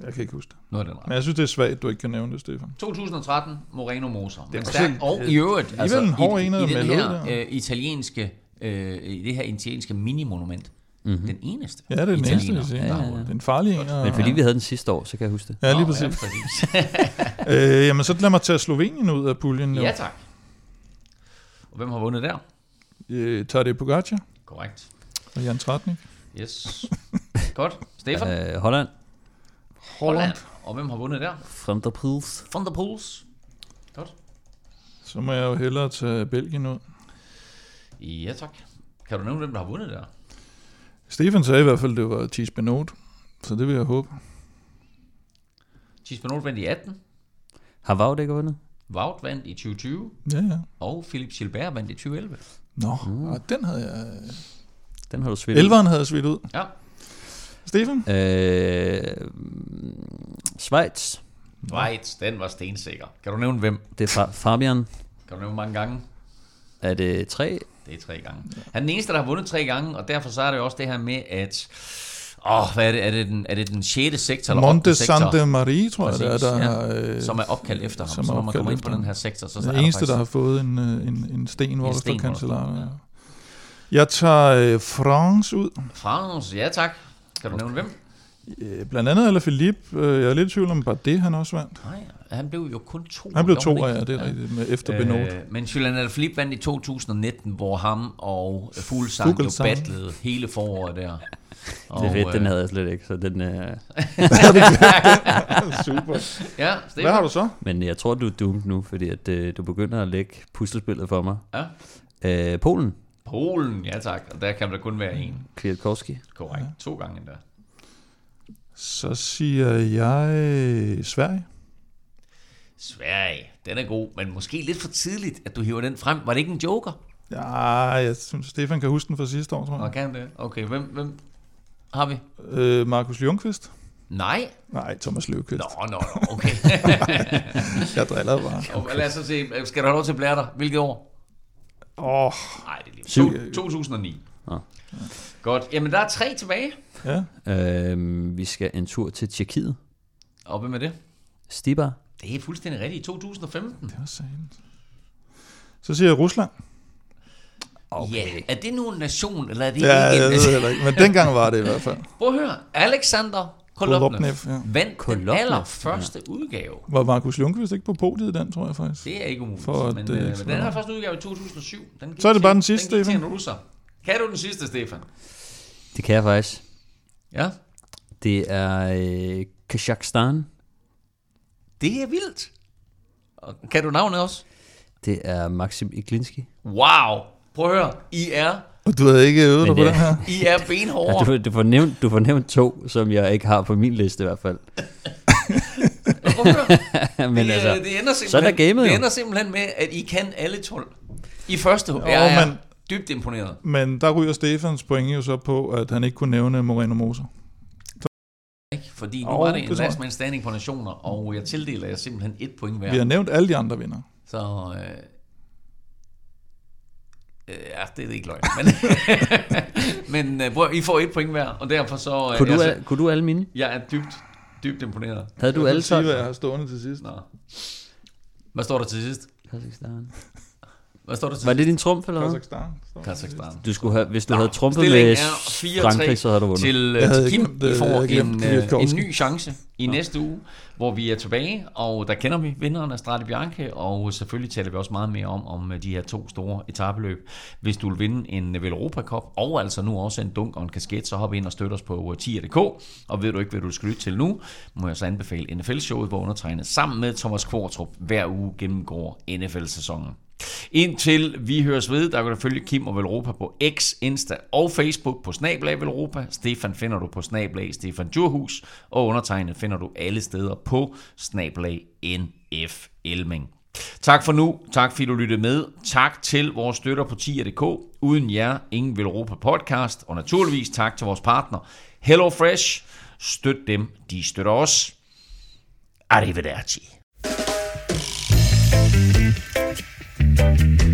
Jeg kan ikke huske det. Nu er den ret. Men jeg synes, det er svagt, du ikke kan nævne det, Stefan. 2013, Moreno Moser. Det er stærk. Og i øvrigt, hård i, i, i den her øh, italienske, øh, i det her italienske minimonument, mm-hmm. den eneste Ja, det er den eneste, italiener, jeg der har Ja, ja, vundet. Det er en. Og, Men fordi vi havde den sidste år, så kan jeg huske det. Ja, lige Nå, præcis. Ja, præcis. Øh, jamen, så lad mig tage Slovenien ud af puljen. Jo. ja, tak. Og hvem har vundet der? Øh, Tadej Pogacar Korrekt. og Jan Tratnik. Yes. Godt. Stefan? Øh, Holland. Holland. Og hvem har vundet der? Van der Poels. Van der Poels. Godt. Så må jeg jo hellere tage Belgien ud. Ja, tak. Kan du nævne, hvem der har vundet der? Stefan sagde i hvert fald, det var Thies Benot. Så det vil jeg håbe. Thies Benot vandt i 18. Har Vaud ikke vundet? Wout vandt i 2020. Ja, ja. Og Philip Gilbert vandt i 2011. Nå, mm. den havde jeg... Den har du svidt. Elveren havde jeg svidt ud. Ja. Stefan? Øh, Schweiz. Right, den var stensikker. Kan du nævne hvem? Det er Fa- Fabian. Kan du nævne mange gange? Er det tre? Det er tre gange. Han er den eneste, der har vundet tre gange, og derfor så er det jo også det her med, at... Åh, hvad er det? Er det den, er det den 6. sektor eller Monte 8. sektor? Santa Marie, tror Præcis, jeg, det er, der ja. har... Øh, Som er opkaldt efter ham. som Så når man kommer ind på den her sektor, så er den der eneste, faktisk der har fået en, øh, en, en sten, hvor En der hvor der står, kancellarer. ja. Jeg tager øh, France ud. France, ja tak. Kan du nævne hvem? Øh, blandt andet eller Philippe. Øh, jeg er lidt i tvivl om Bardet, han også vandt. Nej, han blev jo kun to. Han blev to ikke? ja, det er rigtigt, med efter Benot. Øh, men Julian Alaphilippe vandt i 2019, hvor ham og Fuglsang jo Fuglsang. battlede hele foråret der. Det er fedt, øh, den havde jeg slet ikke, så den, øh, Super. Ja, Stefan. Hvad har du så? men jeg tror, du er doomed nu, fordi at, øh, du begynder at lægge puslespillet for mig. Ja. Øh, Polen. Polen, ja tak. Og der kan der kun være en. Kwiatkowski. Korrekt. To gange endda. Så siger jeg Sverige. Sverige, den er god, men måske lidt for tidligt, at du hiver den frem. Var det ikke en joker? Ja, jeg synes, Stefan kan huske den fra sidste år, tror Nå, jeg. kan det? Okay, hvem, hvem? har vi. Øh, Markus Ljungqvist? Nej. Nej, Thomas Løvqvist. Nå, nå, nå, okay. Jeg driller bare. okay. Lad os så se. Skal du have lov til at blære dig? Hvilket år? Åh, oh, Nej, det. To- 2009. Nå. Godt. Jamen, der er tre tilbage. ja. Øhm, vi skal en tur til Tjekkiet. Og hvem er det? Stibar. Det er fuldstændig rigtigt. I 2015. Det var sagen. Så siger jeg Rusland. Okay. Ja, er det nu en nation, eller er det Ja, ikke jeg en ved nation? heller ikke. Men dengang var det i hvert fald. Prøv at høre. Alexander Kolobnev Kolobnev, ja. vandt den Kolobnev, allerførste udgave. Var Markus Ljungqvist ikke på podiet den, tror jeg faktisk? Det er ikke umuligt. For at, men øh, øh, så- den her første udgave i 2007. Den gik Så er det til- bare den sidste, den gik til Stefan. russer. Kan du den sidste, Stefan? Det kan jeg faktisk. Ja. Det er øh, Kazakhstan. Det er vildt. Og kan du navnet også? Det er Maxim Iglinski. Wow. Prøv at høre. I er, Og du havde ikke øvet dig på det- den her? I er Ja, benhårde. du, du, får nævnt, du får nævnt to, som jeg ikke har på min liste i hvert fald. Men det, altså, øh, det ender sådan er simpelthen, gamet det jo. ender simpelthen med, at I kan alle 12. I første hug. Jeg er men- dybt imponeret. Men der ryger Stefans point jo så på, at han ikke kunne nævne Moreno Moser. Ikke? Fordi nu Jo, var det en last man standing på nationer, og jeg tildeler jer simpelthen et point hver. Vi har nævnt alle de andre vinder. Så øh, ja, det er ikke løgn. Men, men øh, prøv, I får et point hver, og derfor så... Øh, kunne, du, jeg, al- kunne du alle mine? jeg er dybt, dybt imponeret. Havde du jeg alle kan sige, 12? hvad jeg har stående til sidst. Nå. Hvad står der til sidst? Kazakhstan. Hvad står der til Var det din trumf, eller hvad? Kazakhstan. Kazakhstan. Du skulle have, hvis du Nå, havde trumpet med 4-3 Frankrig, så havde du vundet. Til, havde til Kim, I får en, øh, en ny chance i næste uge, hvor vi er tilbage, og der kender vi vinderen af Strade Bianche, og selvfølgelig taler vi også meget mere om, om øh, de her to store etabeløb. Hvis du vil vinde en Vel Europa Cup, og altså nu også en dunk og en kasket, så hop ind og støt os på øh, tier.dk, og ved du ikke, hvad du skal lytte til nu, må jeg så anbefale NFL-showet, hvor undertegnet sammen med Thomas Kvartrup hver uge gennemgår NFL-sæsonen. Indtil vi høres ved, der kan du følge Kim og Velropa på X, Insta og Facebook på Snablag Velropa. Stefan finder du på Snablag Stefan Djurhus, og undertegnet finder du alle steder på Snablag NF Elming. Tak for nu. Tak fordi du lyttede med. Tak til vores støtter på tier.dk. Uden jer, ingen Velropa podcast. Og naturligvis tak til vores partner HelloFresh. Støt dem, de støtter os. Arrivederci. Bye.